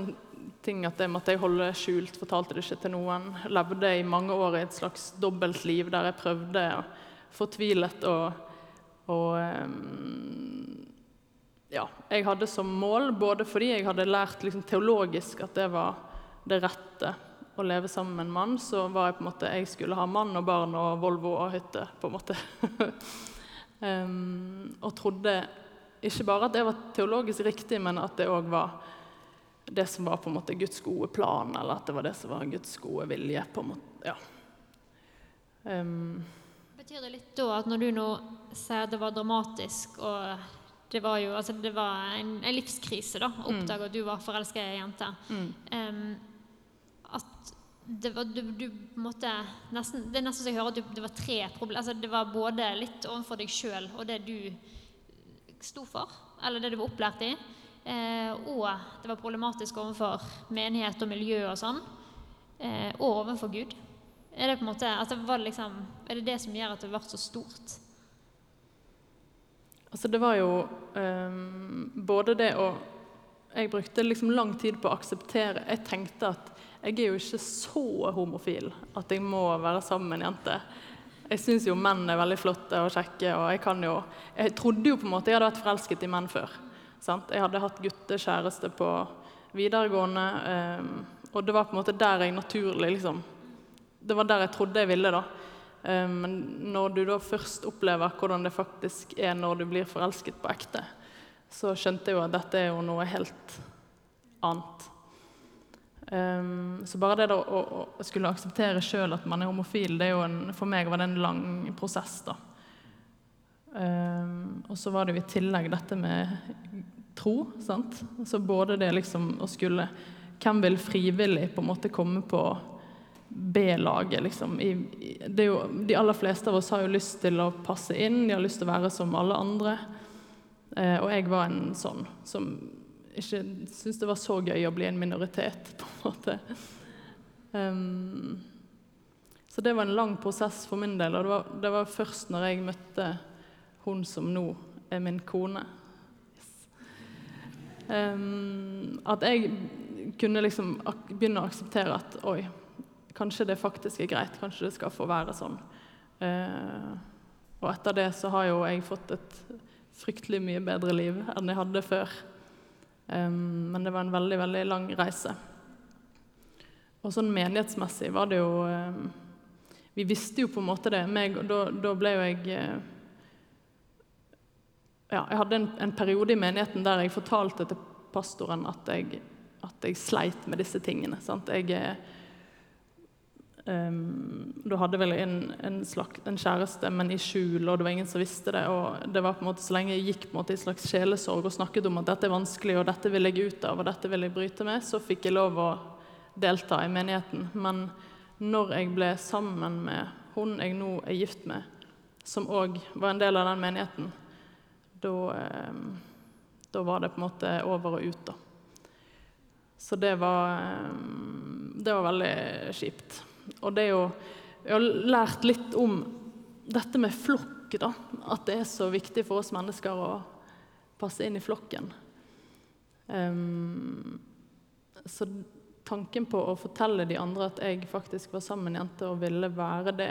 ting at det måtte jeg holde skjult, fortalte det ikke til noen. Levde i mange år i et slags dobbeltliv der jeg prøvde fortvilet og, og um, Ja, jeg hadde som mål, både fordi jeg hadde lært liksom, teologisk at det var det rette å leve sammen med en mann, så var jeg på en måte Jeg skulle ha mann og barn og Volvo og hytte, på en måte. um, og trodde ikke bare at det var teologisk riktig, men at det òg var det som var på en måte Guds gode plan, eller at det var det som var Guds gode vilje. på en måte, ja. Um, Betyr det litt da at når du nå sier det var dramatisk og det var jo altså det var en, en livskrise da, å oppdage mm. at du var forelska i ei jente mm. um, At det var du, du måtte nesten, Det er nesten så jeg hører at du, det var tre problemer. Altså, det var både litt overfor deg sjøl og det du sto for, eller det du var opplært i. Eh, og det var problematisk overfor menighet og miljø og sånn. Eh, og overfor Gud. Er det, på en måte, at det liksom, er det det som gjør at det ble så stort? Altså, det var jo um, både det å Jeg brukte liksom lang tid på å akseptere Jeg tenkte at jeg er jo ikke så homofil at jeg må være sammen med en jente. Jeg syns jo menn er veldig flotte og kjekke, og jeg kan jo Jeg trodde jo på en måte jeg hadde vært forelsket i menn før. Sant? Jeg hadde hatt guttekjæreste på videregående, um, og det var på en måte der jeg naturlig liksom Det var der jeg trodde jeg ville, da. Men men når du da først opplever hvordan det faktisk er når du blir forelsket på ekte, så skjønte jeg jo at dette er jo noe helt annet. Um, så bare det å, å skulle akseptere sjøl at man er homofil, det er jo en, for meg var det en lang prosess. da. Um, og så var det jo i tillegg dette med tro. sant? Så både det liksom å skulle Hvem vil frivillig på en måte komme på B-laget, liksom? I, det er jo, de aller fleste av oss har jo lyst til å passe inn, de har lyst til å være som alle andre. Uh, og jeg var en sånn som ikke syntes det var så gøy å bli en minoritet, på en måte. Um, så det var en lang prosess for min del, og det var, det var, først når jeg møtte hun som nå er min kone, yes. um, at jeg kunne liksom begynne å akseptere at oi, kanskje det faktisk er greit, kanskje det skal få være sånn. Uh, og etter det så har jo jeg fått et fryktelig mye bedre liv enn jeg hadde før. Um, men det var en veldig, veldig lang reise. Og sånn menighetsmessig var det jo um, Vi visste jo på en måte det. Meg, da, da, ble jo jeg uh, Ja, jeg hadde en, en, periode i menigheten der jeg fortalte til pastoren at jeg, at jeg sleit med disse tingene. Sant? Jeg eh, Um, du hadde vel en, en, slags, en, kjæreste, men i skjul, og det var ingen som visste det. og det var på en måte Så lenge jeg gikk på en måte i slags sjelesorg og snakket om at dette er vanskelig, og dette vil jeg ut av, og dette vil jeg bryte med, så fikk jeg lov å delta i menigheten. Men når jeg ble sammen med hun jeg nå er gift med, som òg var en del av den menigheten, da, um, da var det på en måte over og ut, da. Så det var, um, det var veldig kjipt. Og det er jo Jeg har lært litt om dette med flokk, da. At det er så viktig for oss mennesker å passe inn i flokken. Um, så tanken på å fortelle de andre at jeg faktisk var sammen med en jente og ville være det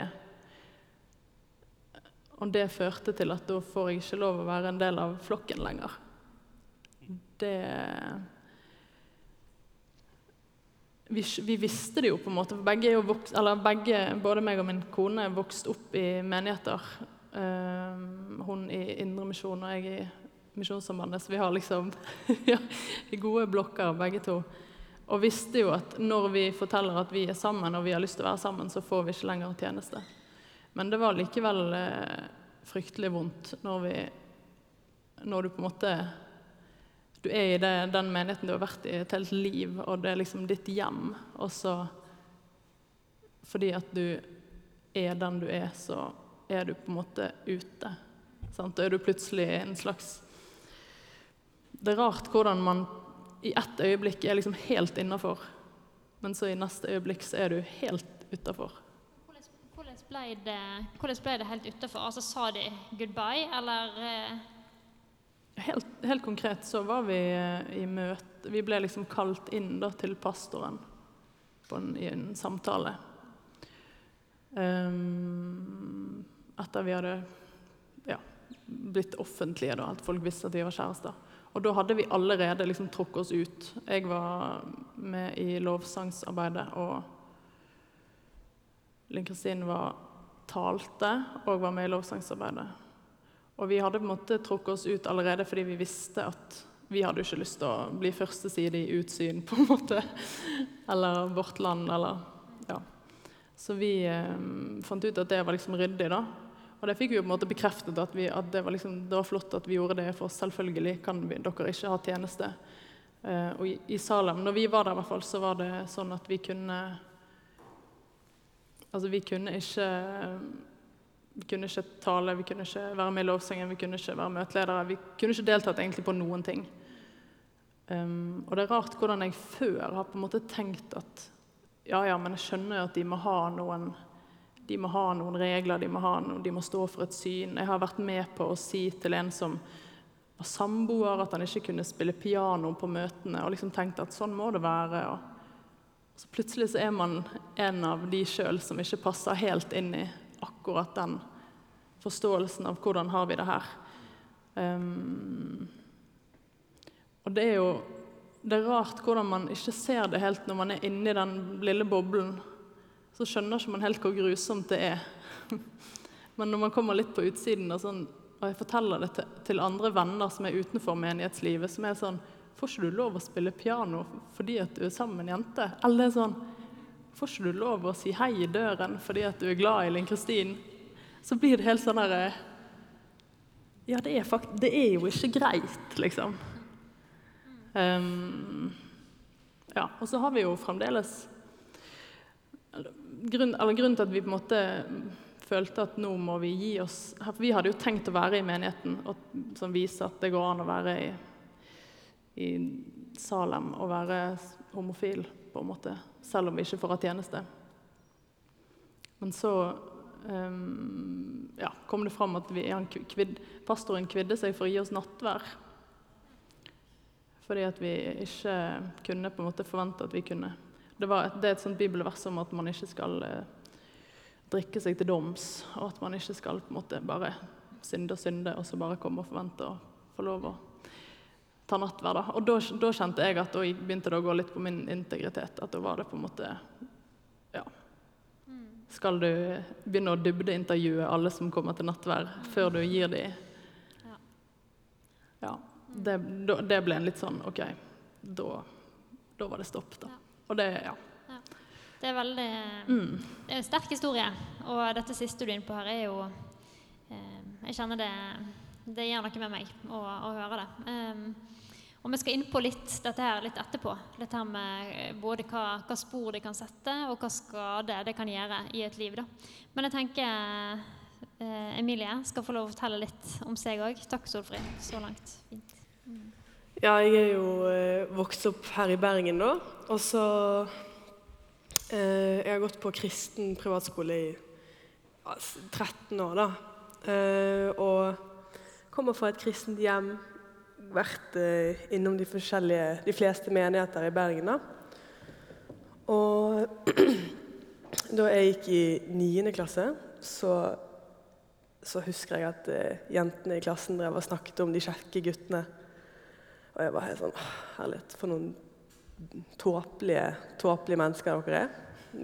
Og det førte til at da får jeg ikke lov å være en del av flokken lenger. Det vi, vi, visste det jo på en måte. Begge, vokst, begge, både meg og min kone, er vokst opp i menigheter. Uh, hun i Indremisjon og jeg i Misjonssambandet. Så vi har liksom gode blokker, begge to. Og visste jo at når vi forteller at vi er sammen og vi har lyst til å være sammen, så får vi ikke lenger tjeneste. Men det var likevel uh, fryktelig vondt når, vi, når du på en måte du er i det, den menigheten du har vært i et helt liv, og det er liksom ditt hjem. Og så fordi at du er den du er, så er du på en måte ute. Sant? Da er du plutselig en slags Det er rart hvordan man i ett øyeblikk er liksom helt innafor, men så i neste øyeblikk så er du helt utafor. Hvordan, hvordan ble det helt utafor? Altså, sa de goodbye, eller eh, Helt, helt, konkret så var vi eh, i møte Vi ble liksom kalt inn da, til pastoren en, i en samtale. Um, etter vi hadde ja, blitt offentlige, da, at folk visste at vi var kjærester. Og da hadde vi allerede liksom trukket oss ut. Jeg var med i lovsangsarbeidet, og Linn Kristin var talte og var med i lovsangsarbeidet. Og vi hadde på en måte trukket oss ut allerede fordi vi visste at vi hadde ikke lyst til å bli førsteside i Utsyn, på en måte. Eller Vårt Land, eller Ja. Så vi eh, fant ut at det var liksom ryddig, da. Og det fikk vi jo på en måte bekreftet, at, vi, at det, var liksom, det, var flott at vi gjorde det, for selvfølgelig kan vi, dere ikke ha tjeneste. Eh, og i, Salem, når vi var der, i hvert fall, så var det sånn at vi kunne Altså, vi kunne ikke vi kunne ikke tale, vi kunne ikke være med i lovsangen, vi kunne ikke være møteledere. Vi kunne ikke deltatt egentlig på noen ting. Um, og det er rart hvordan jeg før har på en måte tenkt at ja, ja, men jeg skjønner at de må ha noen, de må ha noen regler, de må, ha noen, de må stå for et syn. Jeg har vært med på å si til en som var samboer, at han ikke kunne spille piano på møtene, og liksom tenkt at sånn må det være. Og så plutselig så er man en av de sjøl som ikke passer helt inn i akkurat den forståelsen av hvordan har vi det her. Um, og det er jo det er rart hvordan man ikke ser det helt når man er inni den lille boblen. Så skjønner ikke man helt hvor grusomt det er Men når man kommer litt på utsiden og, sånn, og jeg forteller det til, andre venner som er utenfor menighetslivet, som er sånn Får ikke du lov å spille piano fordi at du er sammen med en jente? Eller sånn Får ikke du lov å si hei i døren fordi at du er glad i Linn Kristin? Så blir det helt sånn derre Ja, det er, fakt det er jo ikke greit, liksom. Um, ja, og så har vi jo fremdeles grunn, Grunnen til at vi på en måte følte at nå må vi gi oss vi hadde jo tenkt å være i menigheten og som viser at det går an å være i, i Salem og være homofil, på en måte, selv om vi ikke får ha tjeneste. Men så um, ja, kom det fram at vi, kvid, pastoren kvidde seg for å gi oss nattvær. Fordi at vi ikke kunne på en måte forvente at vi kunne. Det, var, det er et sånt bibelvers om at man ikke skal eh, drikke seg til doms, og at man ikke skal på en måte bare synde og synde, og så bare komme og forvente å få lov å ta nattverd. Da. Og da, da, kjente jeg at da begynte det å gå litt på min integritet. At da var det på en måte Ja. Skal du begynne å dybdeintervjue alle som kommer til nattvær, før du gir dem Ja det, det, ble en litt sånn OK, da, da var det stopp, da. Og det, ja. Det er veldig mm. Det er en sterk historie. Og dette siste du er inne på her, er jo eh, Jeg kjenner det Det gjør noe med meg å, å høre det. Um, og vi skal inn på litt dette her litt etterpå. Dette her med eh, både hva, hva, spor det kan sette, og hva skade det kan gjøre i et liv. Da. Men jeg tenker eh, Emilie skal få lov å fortelle litt om seg òg. Takk, Solfrid, så langt. Fint. Ja, jeg er jo eh, vokst opp her i Bergen da. Og så eh, Jeg har gått på kristen privatskole i 13 år, da. Eh, og kommer fra et kristent hjem. Vært eh, innom de, de fleste menigheter i Bergen, da. Og da jeg gikk i 9. klasse, så, så husker jeg at eh, jentene i klassen drev og snakket om de kjekke guttene og jeg var helt sånn Herlighet, for noen tåpelige, tåpelige mennesker dere er.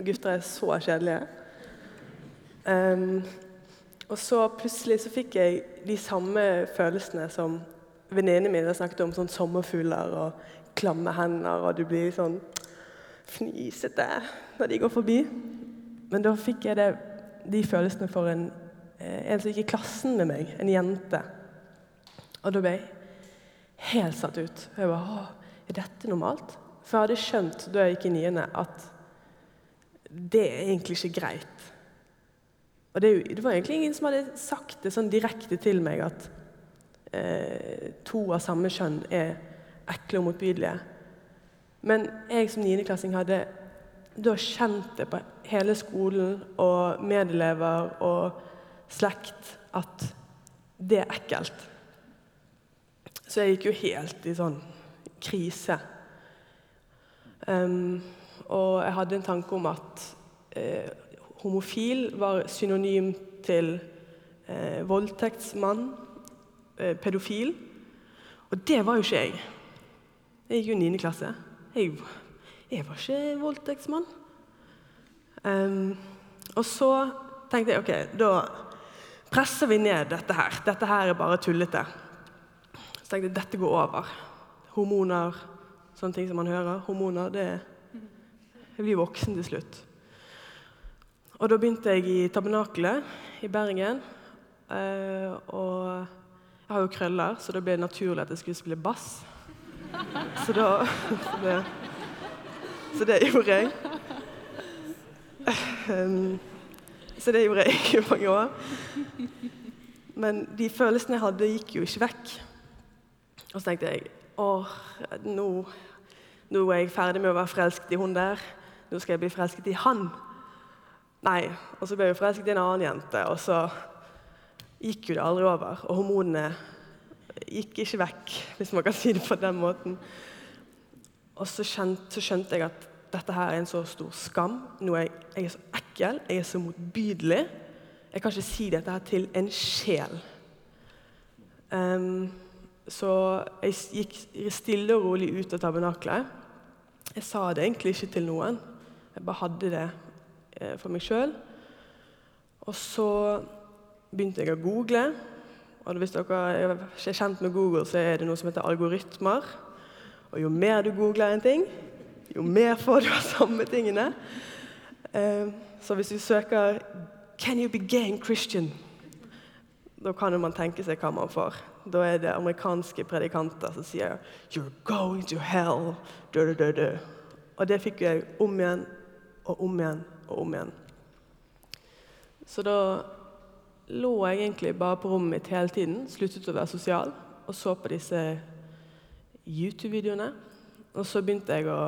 Gutter er så kjedelige. Um, og så plutselig så fikk jeg de samme følelsene som venninnene mine snakket om. Sånn sommerfugler og klamme hender, og du blir sånn fnisete når de går forbi. Men da fikk jeg det, de følelsene for en, eh, en som gikk i klassen med meg, en jente. Og da ble jeg helt satt ut. Jeg bare, Å, Er dette normalt? For jeg hadde skjønt da jeg gikk i niende, at det er egentlig ikke greit. Og det, det, var egentlig ingen som hadde sagt det sånn direkte til meg at eh, to av samme kjønn er ekle og motbydelige. Men jeg som niendeklassing hadde da kjent det på hele skolen og medelever og slekt at det er ekkelt. Så jeg gikk jo helt i sånn krise. Um, og jeg hadde en tanke om at eh, homofil var synonym til eh, voldtektsmann, eh, pedofil. Og det var jo ikke jeg. Jeg gikk jo i 9. klasse. Jeg, jeg, var ikke voldtektsmann. Um, og så tenkte jeg OK, da presser vi ned dette her. Dette her er bare tullete. Så tenkte jeg dette går over. Hormoner, sånne ting som man hører. Hormoner, det er vi voksne til slutt. Og da begynte jeg i Tabernakelet i Bergen. Eh, og jeg har jo krøller, så da ble det naturlig at jeg skulle spille bass. Så da Så det, så det gjorde jeg. Um, så det gjorde jeg i mange år. Men de følelsene jeg hadde, gikk jo ikke vekk. Og så tenkte jeg åh, nå, nå er jeg ferdig med å være forelsket i hun der. Nå skal jeg bli forelsket i han. Nei. Og så ble jeg forelsket i en annen jente, og så gikk jo det aldri over. Og hormonene gikk ikke vekk, hvis man kan si det på den måten. Og så skjønte, så skjønte jeg at dette her er en så stor skam. Nå er jeg, jeg er så ekkel, jeg er så motbydelig. Jeg kan ikke si dette her til en sjel. Um, så jeg gikk stille og rolig ut av tabernaklet. Jeg sa det egentlig ikke til noen. Jeg bare hadde det eh, for meg sjøl. Og så begynte jeg å google. Og hvis dere er kjent med Google, så er det noe som heter algoritmer. Og jo mer du googler en ting, jo mer får du av samme tingene. Eh, så hvis du søker 'Can you be gay and Christian?' Da kan man tenke seg hva man får. Da er det amerikanske predikanter som sier 'You're going to hell'. Dø, dø, dø. Og det fikk jeg om igjen og om igjen og om igjen. Så da lå jeg egentlig bare på rommet mitt hele tiden, sluttet å være sosial, og så på disse YouTube-videoene. Og så begynte jeg å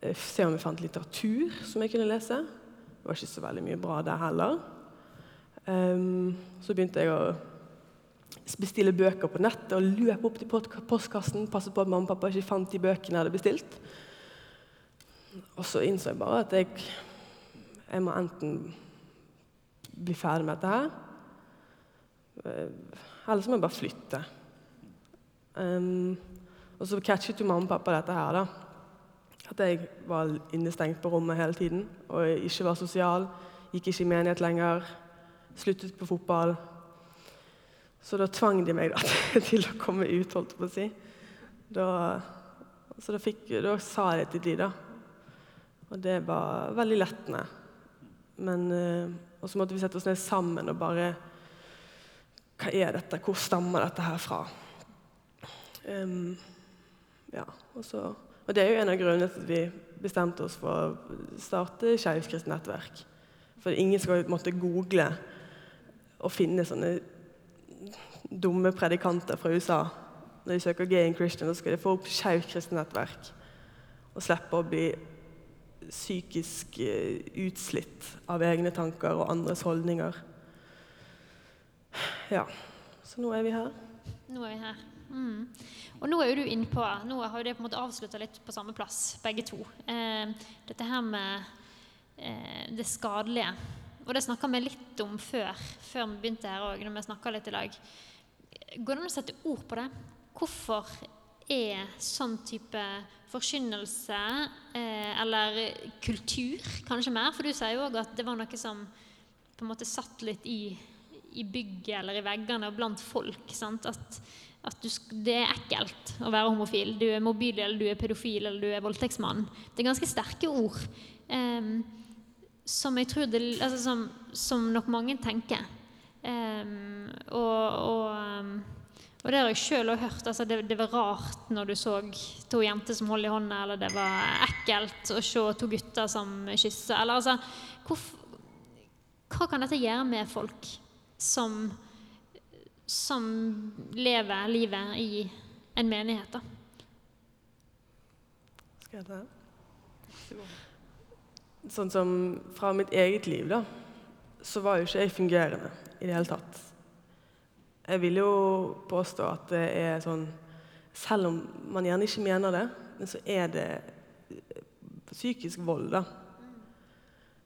eh, se om jeg fant litteratur som jeg kunne lese. Det var ikke så veldig mye bra der heller. Um, så begynte jeg å bestille bøker på nettet og løpe opp til postkassen, passe på at mamma og pappa ikke fant de bøkene jeg hadde bestilt. Og så innså jeg bare at jeg, jeg må enten bli ferdig med dette her, eh, eller så må jeg bare flytte. Um, og så catchet jo mamma og pappa dette her, da. At jeg var innestengt på rommet hele tiden og ikke var sosial. Gikk ikke i menighet lenger. Sluttet på fotball. Så da tvang de meg da, til å komme ut, holdt jeg på å si. Da, så da, fikk, da sa jeg det til de, da. Og det var veldig lettende. Men uh, Og så måtte vi sette oss ned sammen og bare Hva er dette? Hvor stammer dette her fra? Um, ja, og så og det er jo en av grunnene til at vi bestemte oss for å starte Skeivt nettverk. For ingen skal måtte google og finne sånne dumme predikanter fra USA. Når de søker gay and Christian, så skal de få opp Skeivt kristent nettverk. Og slippe å bli psykisk eh, utslitt av egne tanker og andres holdninger. Ja. Så nå er vi her. Nå er vi her. Mm. Og nå er jo du innpå Nå har jo det på en måte avslutta litt på samme plass, begge to. Eh, dette her med eh, det skadelige. Og det snakka vi litt om før, før vi begynte her òg, når vi snakka litt i lag. Går det an å sette ord på det? Hvorfor er sånn type forkynnelse, eh, eller kultur, kanskje mer? For du sier jo òg at det var noe som på en måte satt litt i, i bygget eller i veggene og blant folk. Sant? At at du, det er ekkelt å være homofil. Du er mobil, eller du er pedofil, eller du er voldtektsmann. Det er ganske sterke ord um, som jeg tror det, altså som, som, nok mange tenker. Um, og, og, um, og, det har jeg sjøl òg hørt. Altså det, det, var rart når du så to jenter som holdt i hånda, eller det var ekkelt å se to gutter som kysser. Eller altså hvor, Hva kan dette gjøre med folk som som lever livet i en menighet. da. Skal jeg ta? Sånn som fra mitt eget liv, da, så var jo ikke jeg fungerende i det hele tatt. Jeg vil jo påstå at det er sånn Selv om man gjerne ikke mener det, men så er det psykisk vold, da.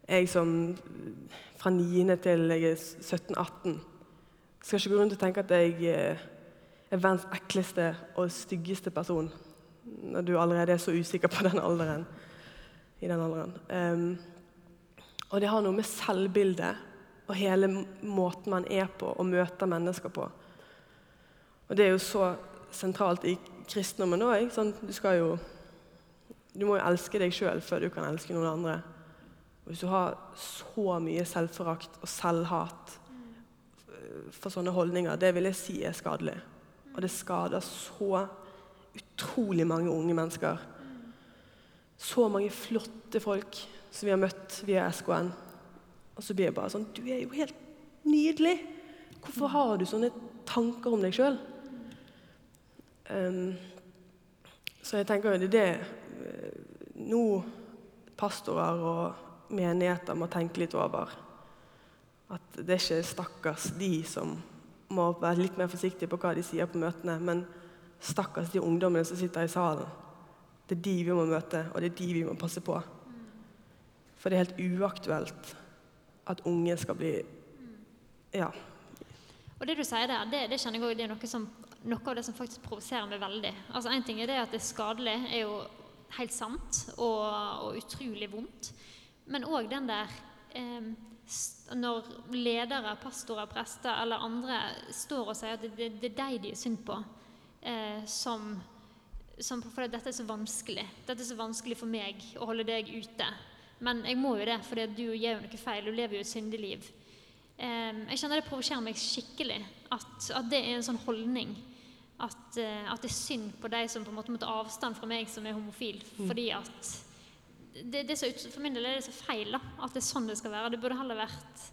Jeg som fra 9. til jeg er 17-18 skal ikke gå rundt og tenke at jeg eh, er verdens ekleste og styggeste person når du allerede er så usikker på den alderen. i den alderen. Um, og det har noe med selvbildet og hele måten man er på og møter mennesker på. Og det er jo så sentralt i kristendommen òg. Sånn, du Du må jo elske deg sjøl før du kan elske noen andre. Og hvis du har så mye selvforakt og selvhat for sånne holdninger, det vil jeg si er skadelig. Og det skader så utrolig mange unge mennesker. Så mange flotte folk som vi har møtt via SKN. Og så blir jeg bare sånn Du er jo helt nydelig! Hvorfor har du sånne tanker om deg sjøl? Um, så jeg tenker jo det er det eh, nå pastorer og menigheter må tenke litt over. At det er ikke stakkars de som må være litt mer forsiktige på hva de sier på møtene, men stakkars de ungdommene som sitter i salen. Det er de vi må møte, og det er de vi må passe på. For det er helt uaktuelt at unge skal bli Ja. Og det du sier der, det, det kjenner jeg også, det er noe, som, noe, av det som faktisk provoserer meg veldig. Altså Én ting er det at det er skadelig, er jo helt sant og, og utrolig vondt. Men òg den der eh, når ledere, pastorer, prester eller andre står og sier at det, det, det er deg de er synd på, eh, som, som For dette er så vanskelig. Dette er så vanskelig for meg å holde deg ute. Men jeg må jo det, for du gjør jo noe feil. Du lever jo et syndig liv. Eh, jeg kjenner det provoserer meg skikkelig at, at, det er en sånn holdning. At, eh, at, det er synd på de som på en måte må ta avstand fra meg som er homofil. Mm. fordi at det, det så, For min del er det så feil da, at det er sånn det skal være. Det burde heller vært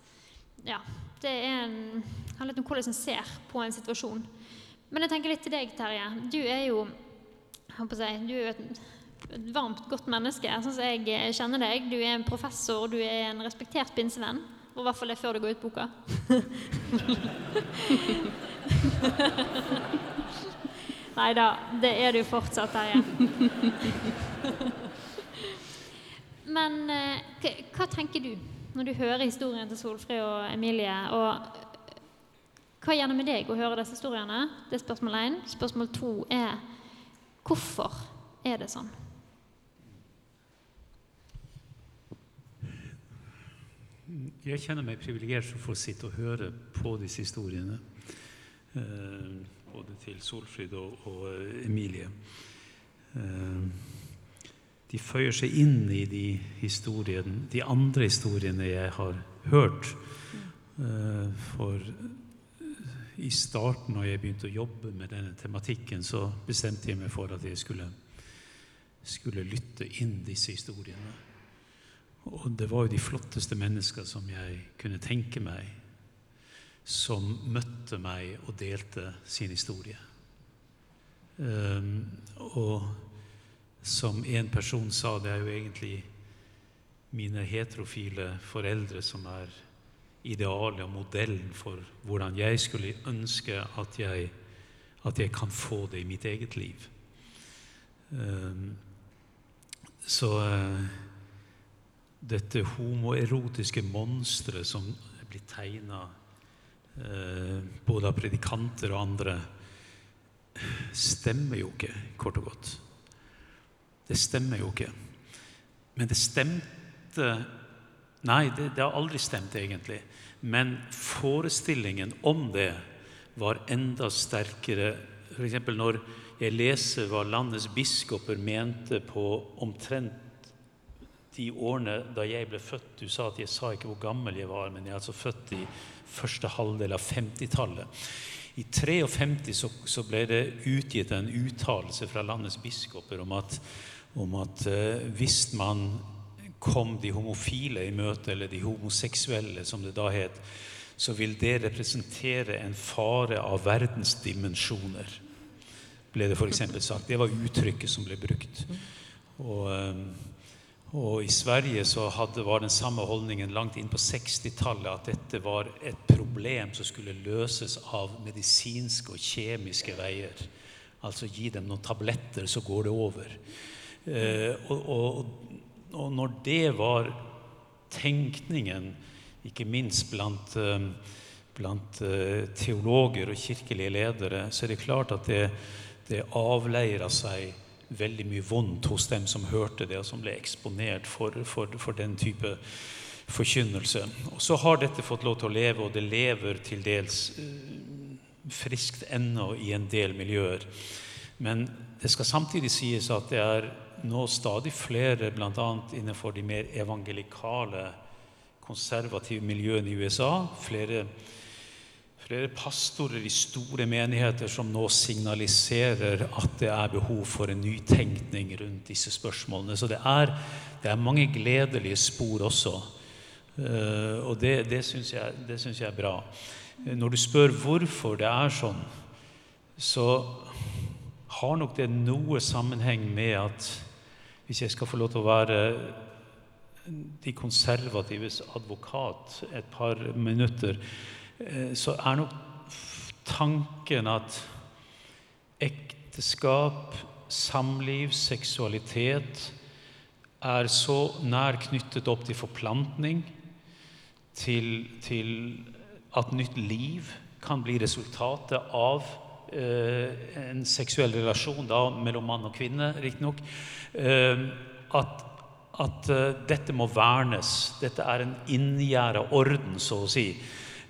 ja, det er en, handler litt om hvordan en ser på en situasjon. Men jeg tenker litt til deg, Terje. Du er jo jeg si, du er jo et, et varmt, godt menneske, sånn som jeg kjenner deg. Du er en professor, du er en respektert pinsevenn. Og i hvert fall det før det går ut boka. Nei da, det er du fortsatt, Terje. Men eh, hva tenker du når du hører historien til Solfrid og Emilie? Og hva gjør det med deg å høre disse historiene? Det er spørsmål én. Spørsmål to er hvorfor er det sånn? Jeg kjenner meg privilegert for å sitte og høre på disse historiene. Eh, både til Solfrid og, og Emilie. Eh, de føyer seg inn i de, de andre historiene jeg har hørt. For i starten, når jeg begynte å jobbe med denne tematikken, så bestemte jeg meg for at jeg skulle, skulle lytte inn disse historiene. Og det var jo de flotteste mennesker som jeg kunne tenke meg, som møtte meg og delte sin historie. Um, og som en person sa, det er jo egentlig mine heterofile foreldre som er idealet og modellen for hvordan jeg skulle ønske at jeg, at jeg kan få det i mitt eget liv. Um, så uh, dette homoerotiske monsteret som blir tegna eh, både av predikanter og andre, stemmer jo ikke, kort og godt. Det stemmer jo ikke. Men det stemte Nei, det, det har aldri stemt, egentlig. Men forestillingen om det var enda sterkere. F.eks. når jeg leser hva landets biskoper mente på omtrent de årene da jeg ble født Du sa at jeg sa ikke hvor gammel jeg var, men jeg er altså født i første halvdel av 50-tallet. I 53 så, så ble det utgitt en uttalelse fra landets biskoper om at om at eh, hvis man kom de homofile i møte, eller de homoseksuelle, som det da het, så vil det representere en fare av verdensdimensjoner, ble det f.eks. sagt. Det var uttrykket som ble brukt. Og, eh, og i Sverige så hadde, var den samme holdningen langt inn på 60-tallet at dette var et problem som skulle løses av medisinske og kjemiske veier. Altså gi dem noen tabletter, så går det over. Eh, og, og, og, når det var tenkningen, ikke minst blant, eh, blant eh, teologer og kirkelige ledere, så er det klart at det, det avleira seg veldig mye vondt hos dem som hørte det, og som ble eksponert for, for, for den type forkynnelse. Og så har dette fått lov til å leve, og det lever til dels friskt ennå i en del miljøer. Men det skal samtidig sies at det er nå stadig flere, bl.a. innenfor de mer evangelikale, konservative miljøene i USA. Flere, flere pastorer i store menigheter som nå signaliserer at det er behov for en nytenkning rundt disse spørsmålene. Så det er, det er mange gledelige spor også. Uh, og det, det syns jeg, jeg, er bra. Når du spør hvorfor det er sånn, så har nok det noe sammenheng med at hvis jeg skal få lov til å være de konservatives advokat et par minutter, eh, så er nok tanken at ekteskap, samliv, seksualitet er så nær knyttet opp til forplantning, til, til at nytt liv kan bli resultatet av Eh, en seksuell relasjon da, mellom mann og kvinne, riktignok, eh, at, at eh, dette må vernes. Dette er en inngjerda orden, så å si.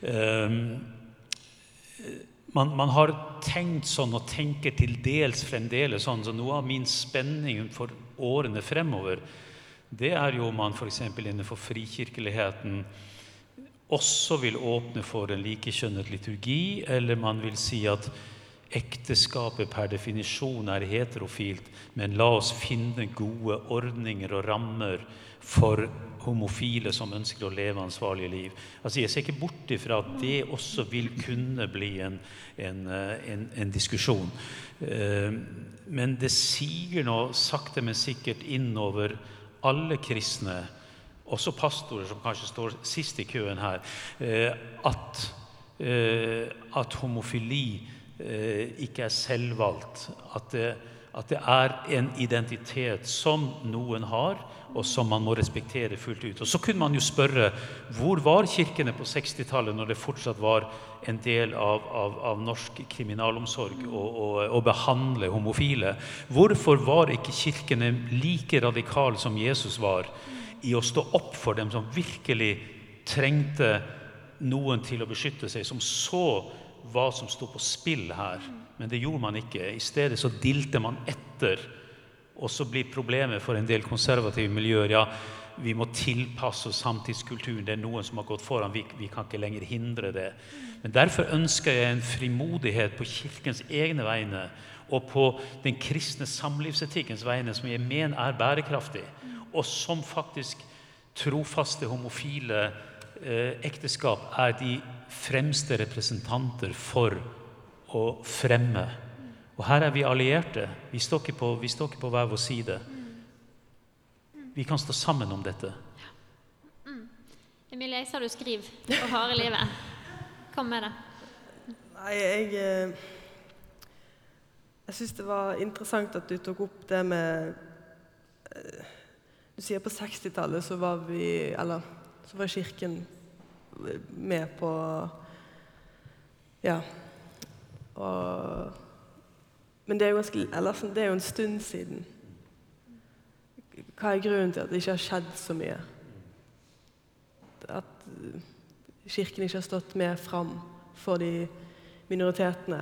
Uh, man, man, har tenkt sånn og tenker til dels fremdeles sånn. Så noe av min spenning for årene fremover, det er jo om man f.eks. innenfor frikirkeligheten også vil åpne for en likekjønnet liturgi, eller man vil si at ekteskapet per definisjon er heterofilt, men la oss finne gode ordninger og rammer for homofile som ønsker å leve ansvarlige liv. Altså, jeg ser ikke bort ifra at det også vil kunne bli en, en, en, en diskusjon. Eh, men det siger nå sakte, men sikkert innover alle kristne, også pastorer som kanskje står sist i køen her, eh, at, eh, at homofili ikke er selvvalgt. At det, at det er en identitet som noen har, og som man må respektere fullt ut. Og Så kunne man jo spørre hvor var kirkene på 60-tallet, når det fortsatt var en del av, av, av norsk kriminalomsorg å behandle homofile? Hvorfor var ikke kirkene like radikale som Jesus var i å stå opp for dem som virkelig trengte noen til å beskytte seg, som så hva som sto på spill her? Men det gjorde man ikke. I stedet så dilte man etter og så blir problemet for en del konservative miljøer ja, vi må tilpasse oss samtidskulturen. Det er noen som har gått foran. Vi, vi, kan ikke lenger hindre det. Men Derfor ønsker jeg en frimodighet på Kirkens egne vegne og på den kristne samlivsetikkens vegne, som jeg mener er bærekraftig, og som faktisk trofaste homofile eh, ekteskap er de fremste representanter for å fremme og her er vi allierte. Vi står ikke på, står ikke på hver vår side. Vi kan stå sammen om dette. Mm. Emilie, jeg sa du skriver for harde livet. Kom med det. Nei, jeg eh, Jeg syns det var interessant at du tok opp det med eh, Du sier på 60-tallet så var vi Eller så var Kirken med på Ja. Og men det er, ganske, eller, det er, jo en stund siden. Hva er grunnen til at det ikke har skjedd så mye? At Kirken ikke har stått mer fram for de minoritetene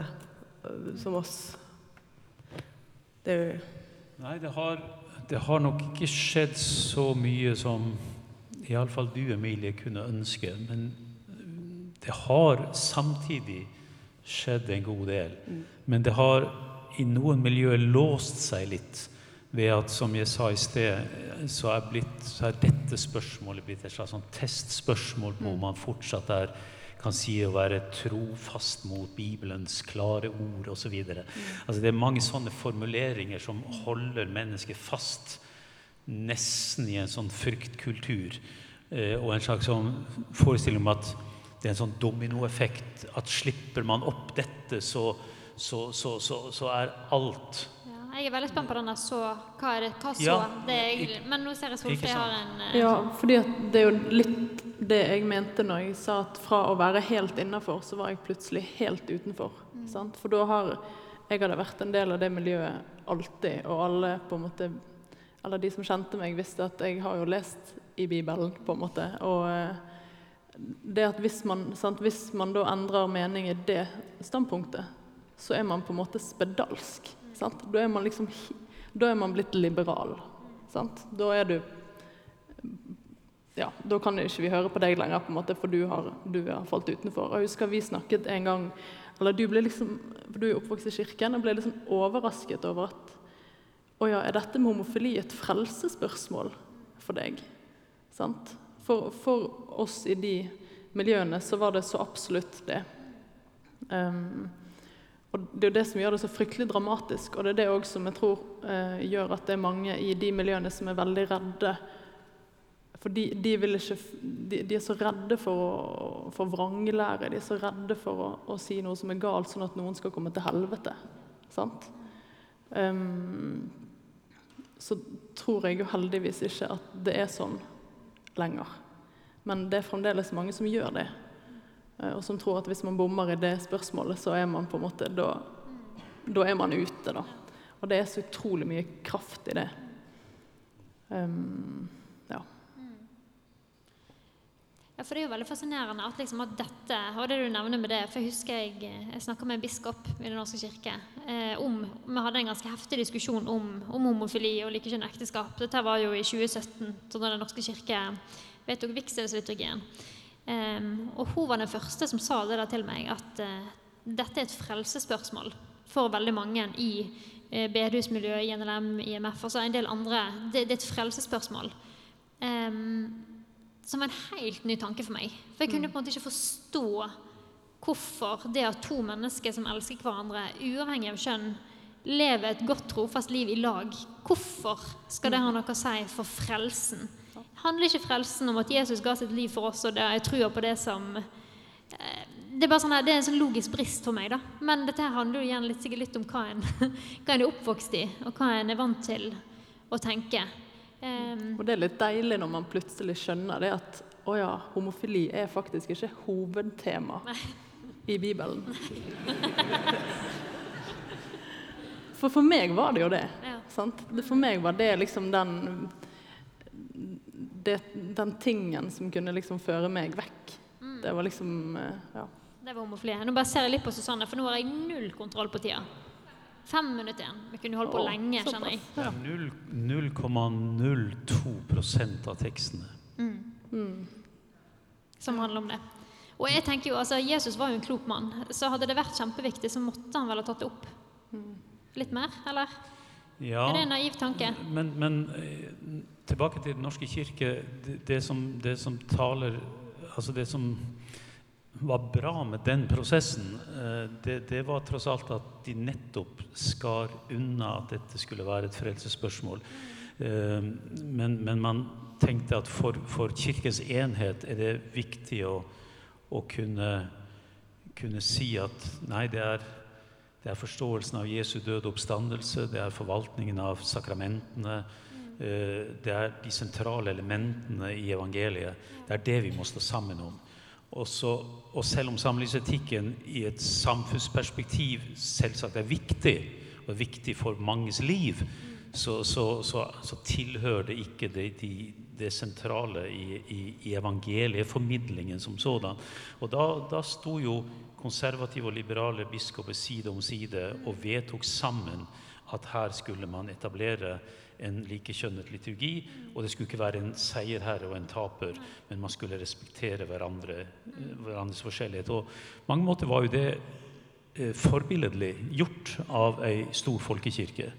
øh, som oss? Det er jo Nei, det har, det har nok ikke skjedd så mye som iallfall du, Emilie, kunne ønske. Men det har samtidig skjedd en god del. Mm. Men det har i noen miljøer låst seg litt ved at, som jeg sa i sted, så er, blitt, så er dette spørsmålet blitt et slags sånn testspørsmål på om mm. man fortsatt er, kan si å være trofast mot Bibelens klare ord osv. Mm. Altså, det er mange sånne formuleringer som holder mennesket fast nesten i en sånn fryktkultur. Eh, og en slags sånn forestilling om at det er en sånn dominoeffekt. At slipper man opp dette, så så, så, så, så er alt ja, Jeg er veldig spent på den der så Hva er det? Ta så. Ja, det jeg, men nå ser jeg Solfrid har en uh, Ja, fordi det er jo litt det jeg mente når jeg sa at fra å være helt innafor, så var jeg plutselig helt utenfor. Mm. For da har jeg hadde vært en del av det miljøet alltid, og alle på en måte Eller de som kjente meg, visste at jeg har jo lest i Bibelen, på en måte. Og uh, det at hvis man, sant, hvis man da endrer mening i det standpunktet, så er man på en måte spedalsk. Sant? Da er man liksom Da er man blitt liberal. Sant? Da er du ja, Da kan ikke vi høre på deg lenger, på en måte, for du har, du har falt utenfor. Jeg husker vi snakket en gang eller Du ble liksom, for du er oppvokst i kirken og ble liksom overrasket over at Å ja, er dette med homofili et frelsesspørsmål for deg? Sant? For, for, oss i de miljøene så var det så absolutt det. Um, og Det er jo det som gjør det så fryktelig dramatisk, og det er det òg som jeg tror eh, gjør at det er mange i de miljøene som er veldig redde. For de, de, ikke, de, de er så redde for, å, for vranglære, de er så redde for å, å, si noe som er galt, sånn at noen skal komme til helvete. Sant? Um, så tror jeg jo heldigvis ikke at det er sånn lenger. Men det er fremdeles mange som gjør det. Eh, og som tror at hvis man bommer i det spørsmålet, så er man på en måte Da, da er man ute, da. Og det er så utrolig mye kraft i det. Um, ja. Ja, for Det er jo veldig fascinerende at, liksom, at dette og det du nevner med det, for Jeg husker jeg, jeg snakka med en biskop i Den norske kirke. Eh, om, Vi hadde en ganske heftig diskusjon om, om homofili og likekjønnet ekteskap. Dette var jo i 2017, da Den norske kirke vedtok vigselsliturgien. Eh, og hun var den første som sa det der til meg, at uh, dette er et frelsesspørsmål for veldig mange i uh, bedehusmiljøet, i NLM, IMF, altså en del andre. Det, det er et frelsesspørsmål. Um, som en helt ny tanke for meg. For jeg kunne på en måte ikke forstå hvorfor det at to mennesker som elsker hverandre, uavhengig av kjønn, lever et godt, trofast liv i lag, hvorfor skal det ha noe å si for frelsen? Handler ikke frelsen om at Jesus ga sitt liv for oss, og det jeg tror på det som eh, det er, sånn, det er en sånn logisk brist for meg. da. Men dette her handler jo igjen litt, sikkert litt om hva en, hva en er oppvokst i, og hva en er vant til å tenke. Um, og det er litt deilig når man plutselig skjønner det at å ja, homofili er faktisk ikke hovedtema nei. i Bibelen. For for meg var det jo det. Ja. For meg var det liksom den det, Den tingen som kunne liksom føre meg vekk. Mm. Det var liksom eh, Ja. Det var homofili. Nå bare ser jeg litt på Susanne, for nå har jeg null kontroll på tida. Fem minutter igjen. Vi kunne holdt på lenge, kjenner jeg. Ja. 0,02 av tekstene. Mm. Mm. Som handler om det. Og jeg tenker jo, altså, Jesus var jo en klok mann, så hadde det vært kjempeviktig, så måtte han vel ha tatt det opp. Mm. Litt mer, eller? Ja, er det en naiv tanke? Men, men eh, tilbake til Den norske kirke. Det, det, som, det som taler Altså det som var bra med den prosessen, eh, det, det, var tross alt at de nettopp skar unna at dette skulle være et frelsesspørsmål. Eh, men, men man tenkte at for, for, Kirkens enhet er det viktig å, å kunne, kunne, si at nei, det er, det er forståelsen av Jesu døde oppstandelse, det er forvaltningen av sakramentene, eh, det er de sentrale elementene i evangeliet. Det er det vi må stå sammen om. Også, og selv om samlivsetikken i et samfunnsperspektiv selvsagt er viktig, og er viktig for manges liv, så, så, så, så tilhører det ikke det, de, det sentrale i, i, i, evangelieformidlingen som sådan. Og da, da sto jo konservative og liberale biskoper side om side og vedtok sammen at her skulle man etablere en likekjønnet liturgi. Og det skulle ikke være en seierherre og en taper, men man skulle respektere hverandre, hverandres forskjellighet. Og på mange måter var jo det eh, forbilledlig gjort av ei stor folkekirke.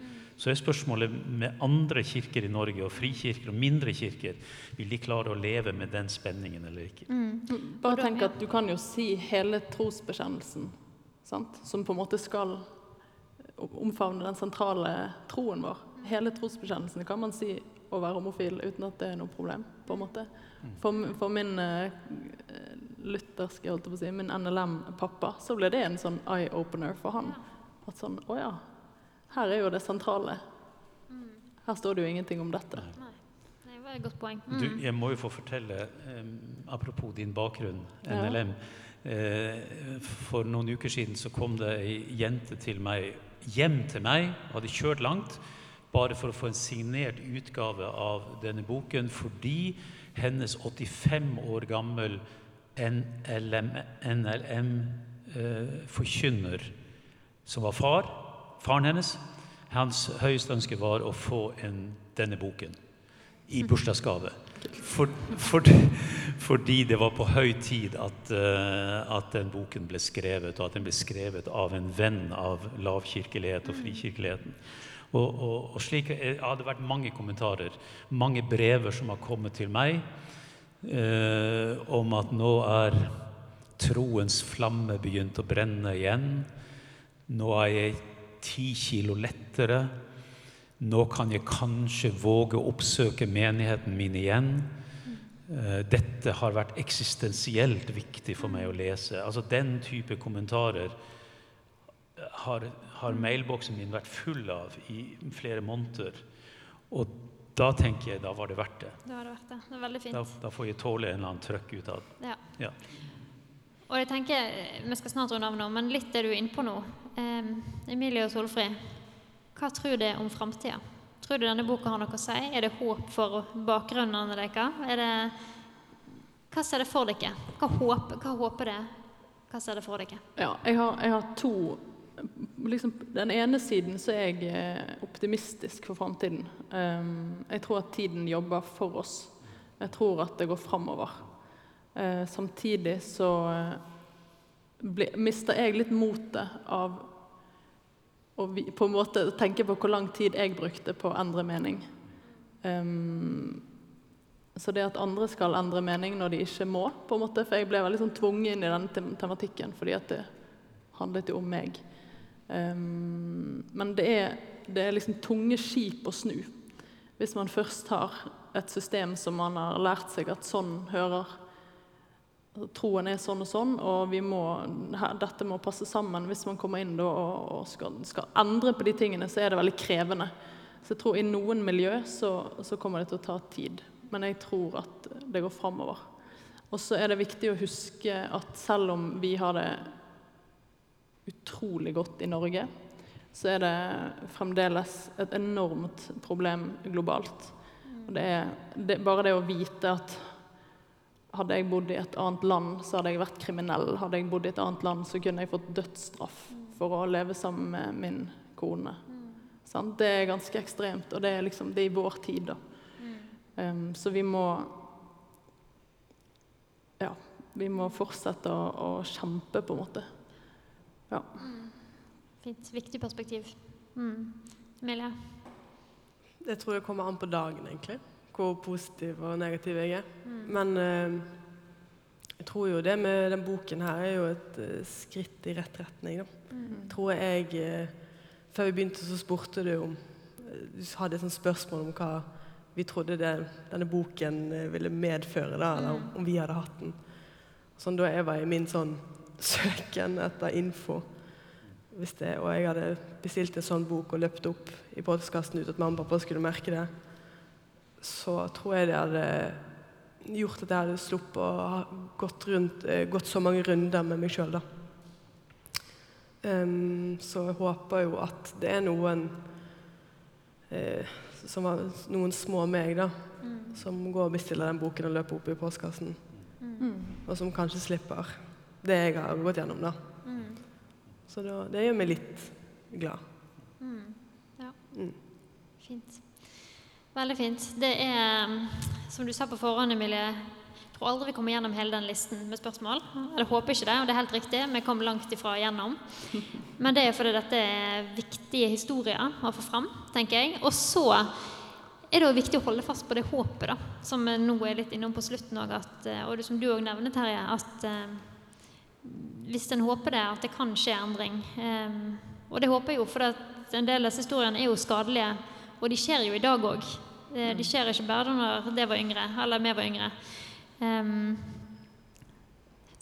Så er spørsmålet med andre kirker i Norge, og frikirker og mindre kirker, vil de klare å leve med den spenningen eller ikke? Mm. Bare tenk at Du kan jo si hele trosbekjennelsen, sant? som på en måte skal omfavne den sentrale troen vår hele trosbekjennelsen kan man si å være homofil uten at det er noe problem. på en måte. For, for min uh, lutherske, holdt på å si, min NLM-pappa, så ble det en sånn eye-opener for han. At sånn Å ja, her er jo det sentrale. Her står det jo ingenting om dette. Nei. Det var et godt poeng. Mm. Du, jeg må jo få fortelle, um, apropos din bakgrunn, NLM. Ja. Uh, for noen uker siden så kom det ei jente til meg, hjem til meg, hadde kjørt langt bare for å få en signert utgave av denne boken fordi hennes 85 år gammel NLM-forkynner, eh, som var far, faren hennes, hans høyeste ønske var å få en, denne boken i bursdagsgave. For, for, fordi det var på høy tid at, uh, at, den boken ble skrevet, og at den ble skrevet av en venn av lavkirkelighet og frikirkeligheten. Og, og, og slik ja, det vært mange kommentarer, mange brever som har kommet til meg eh, om at nå er troens flamme begynt å brenne igjen. Nå er jeg ti kilo lettere. Nå kan jeg kanskje våge å oppsøke menigheten min igjen. Eh, dette har vært eksistensielt viktig for meg å lese. Altså Den type kommentarer har, har mailboksen min vært full av i flere måneder. Og da tenker jeg da var det verdt det. Da var det verdt det. Det er veldig fint. Da, da får jeg tåle en eller annen trøkk ut av det. Ja. ja. Og jeg tenker, Vi skal snart runde av nå, men litt er du inne på nå. Eh, Emilie og Solfrid, hva tror du om framtida? Tror du denne boka har noe å si? Er det håp for bakgrunnene deres? Er Hva ser det for dere? Hva håper, hva håper det? Hva ser det for dere? Ja, jeg har, jeg har to liksom, Den ene siden så er jeg eh, optimistisk for framtiden. Um, jeg tror at tiden jobber for oss. Jeg tror at det går framover. Uh, samtidig så uh, ble, mister jeg litt motet av å på en måte tenke på hvor lang tid jeg brukte på å endre mening. Um, så det at andre skal endre mening når de ikke må, på en måte, for jeg ble veldig sånn tvunget inn i denne tematikken fordi at det handlet jo om meg. Um, men det er, det er liksom tunge skip å snu. Hvis man først har et system som man har lært seg at sånn hører Troen er sånn og sånn, og må, dette må passe sammen. Hvis man kommer inn da, og, og skal, skal, endre på de tingene, så er det veldig krevende. Så jeg tror i noen miljø så, så kommer det til å ta tid men jeg tror at det går framover. Og så er det viktig å huske at selv om vi har det utrolig godt i Norge, så er det fremdeles et enormt problem globalt. Og det er, det, bare det å vite at hadde jeg bodd i et annet land, så hadde jeg vært kriminell. Hadde jeg bodd i et annet land, så kunne jeg fått dødsstraff for å leve sammen med min kone. Mm. Det er ganske ekstremt, og det er, liksom, det er i vår tid, da. Um, så vi må Ja, vi må fortsette å, å kjempe, på en måte. Ja. Mm. Fint. Viktig perspektiv. Mm. Emilie? Det tror jeg kommer an på dagen, egentlig. Hvor positiv og negativ jeg er. Mm. Men uh, jeg tror jo det med den boken her er jo et uh, skritt i rett retning. Da. Mm. Tror jeg uh, Før vi begynte, så spurte du om Du hadde et sånt spørsmål om hva vi trodde det, denne boken eh, ville medføre, da, eller mm. om vi hadde hatt den. Sånn da jeg var i min sånn søken etter info, det, og jeg hadde bestilt en sånn bok og løpt opp i postkassen ut at mamma og pappa skulle merke det, så tror jeg det hadde gjort at jeg hadde sluppet å ha gått, rundt, eh, gått så mange runder med meg sjøl, da. Um, så jeg håper jo at det er noen eh, som var noen små meg, da, mm. som går og bestiller den boken og løper opp i postkassen. Mm. Og som kanskje slipper det jeg har gått gjennom, da. Mm. Så da, det gjør meg litt glad. Mm. Ja. Mm. Fint. Veldig fint. Det er, som du sa på forhånd, Emilie jeg tror aldri vi kommer gjennom hele den listen med spørsmål. Jeg håper ikke det, og det er helt riktig. Vi kom langt ifra gjennom. Men det er fordi dette er viktige historier å få fram, tenker jeg. Og så er det viktig å holde fast på det håpet da, som nå er litt innom på slutten òg, og det som du òg nevner, Terje, at eh, hvis en håper det, at det kan skje endring. Eh, og det håper jeg jo, for en del av disse historiene er jo skadelige, og de skjer jo i dag òg. Eh, de skjer ikke bare når det var yngre, eller vi var yngre. Um,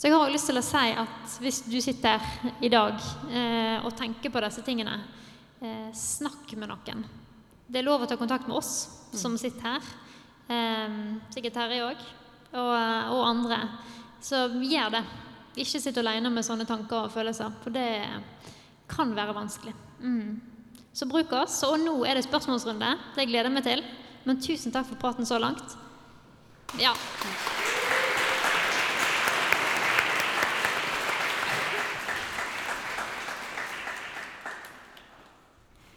så jeg har lyst til å si at hvis du sitter her i dag eh, og tenker på disse tingene, eh, snakk med noen. Det er lov å ta kontakt med oss som sitter her. Eh, sikkert Terje òg. Og, og, andre. Så gjør det. Ikke sitt alene med sånne tanker og følelser, for det kan være vanskelig. Mm. Så bruk oss. Og nå er det spørsmålsrunde. Det gleder jeg meg til. Men tusen takk for praten så langt. Ja.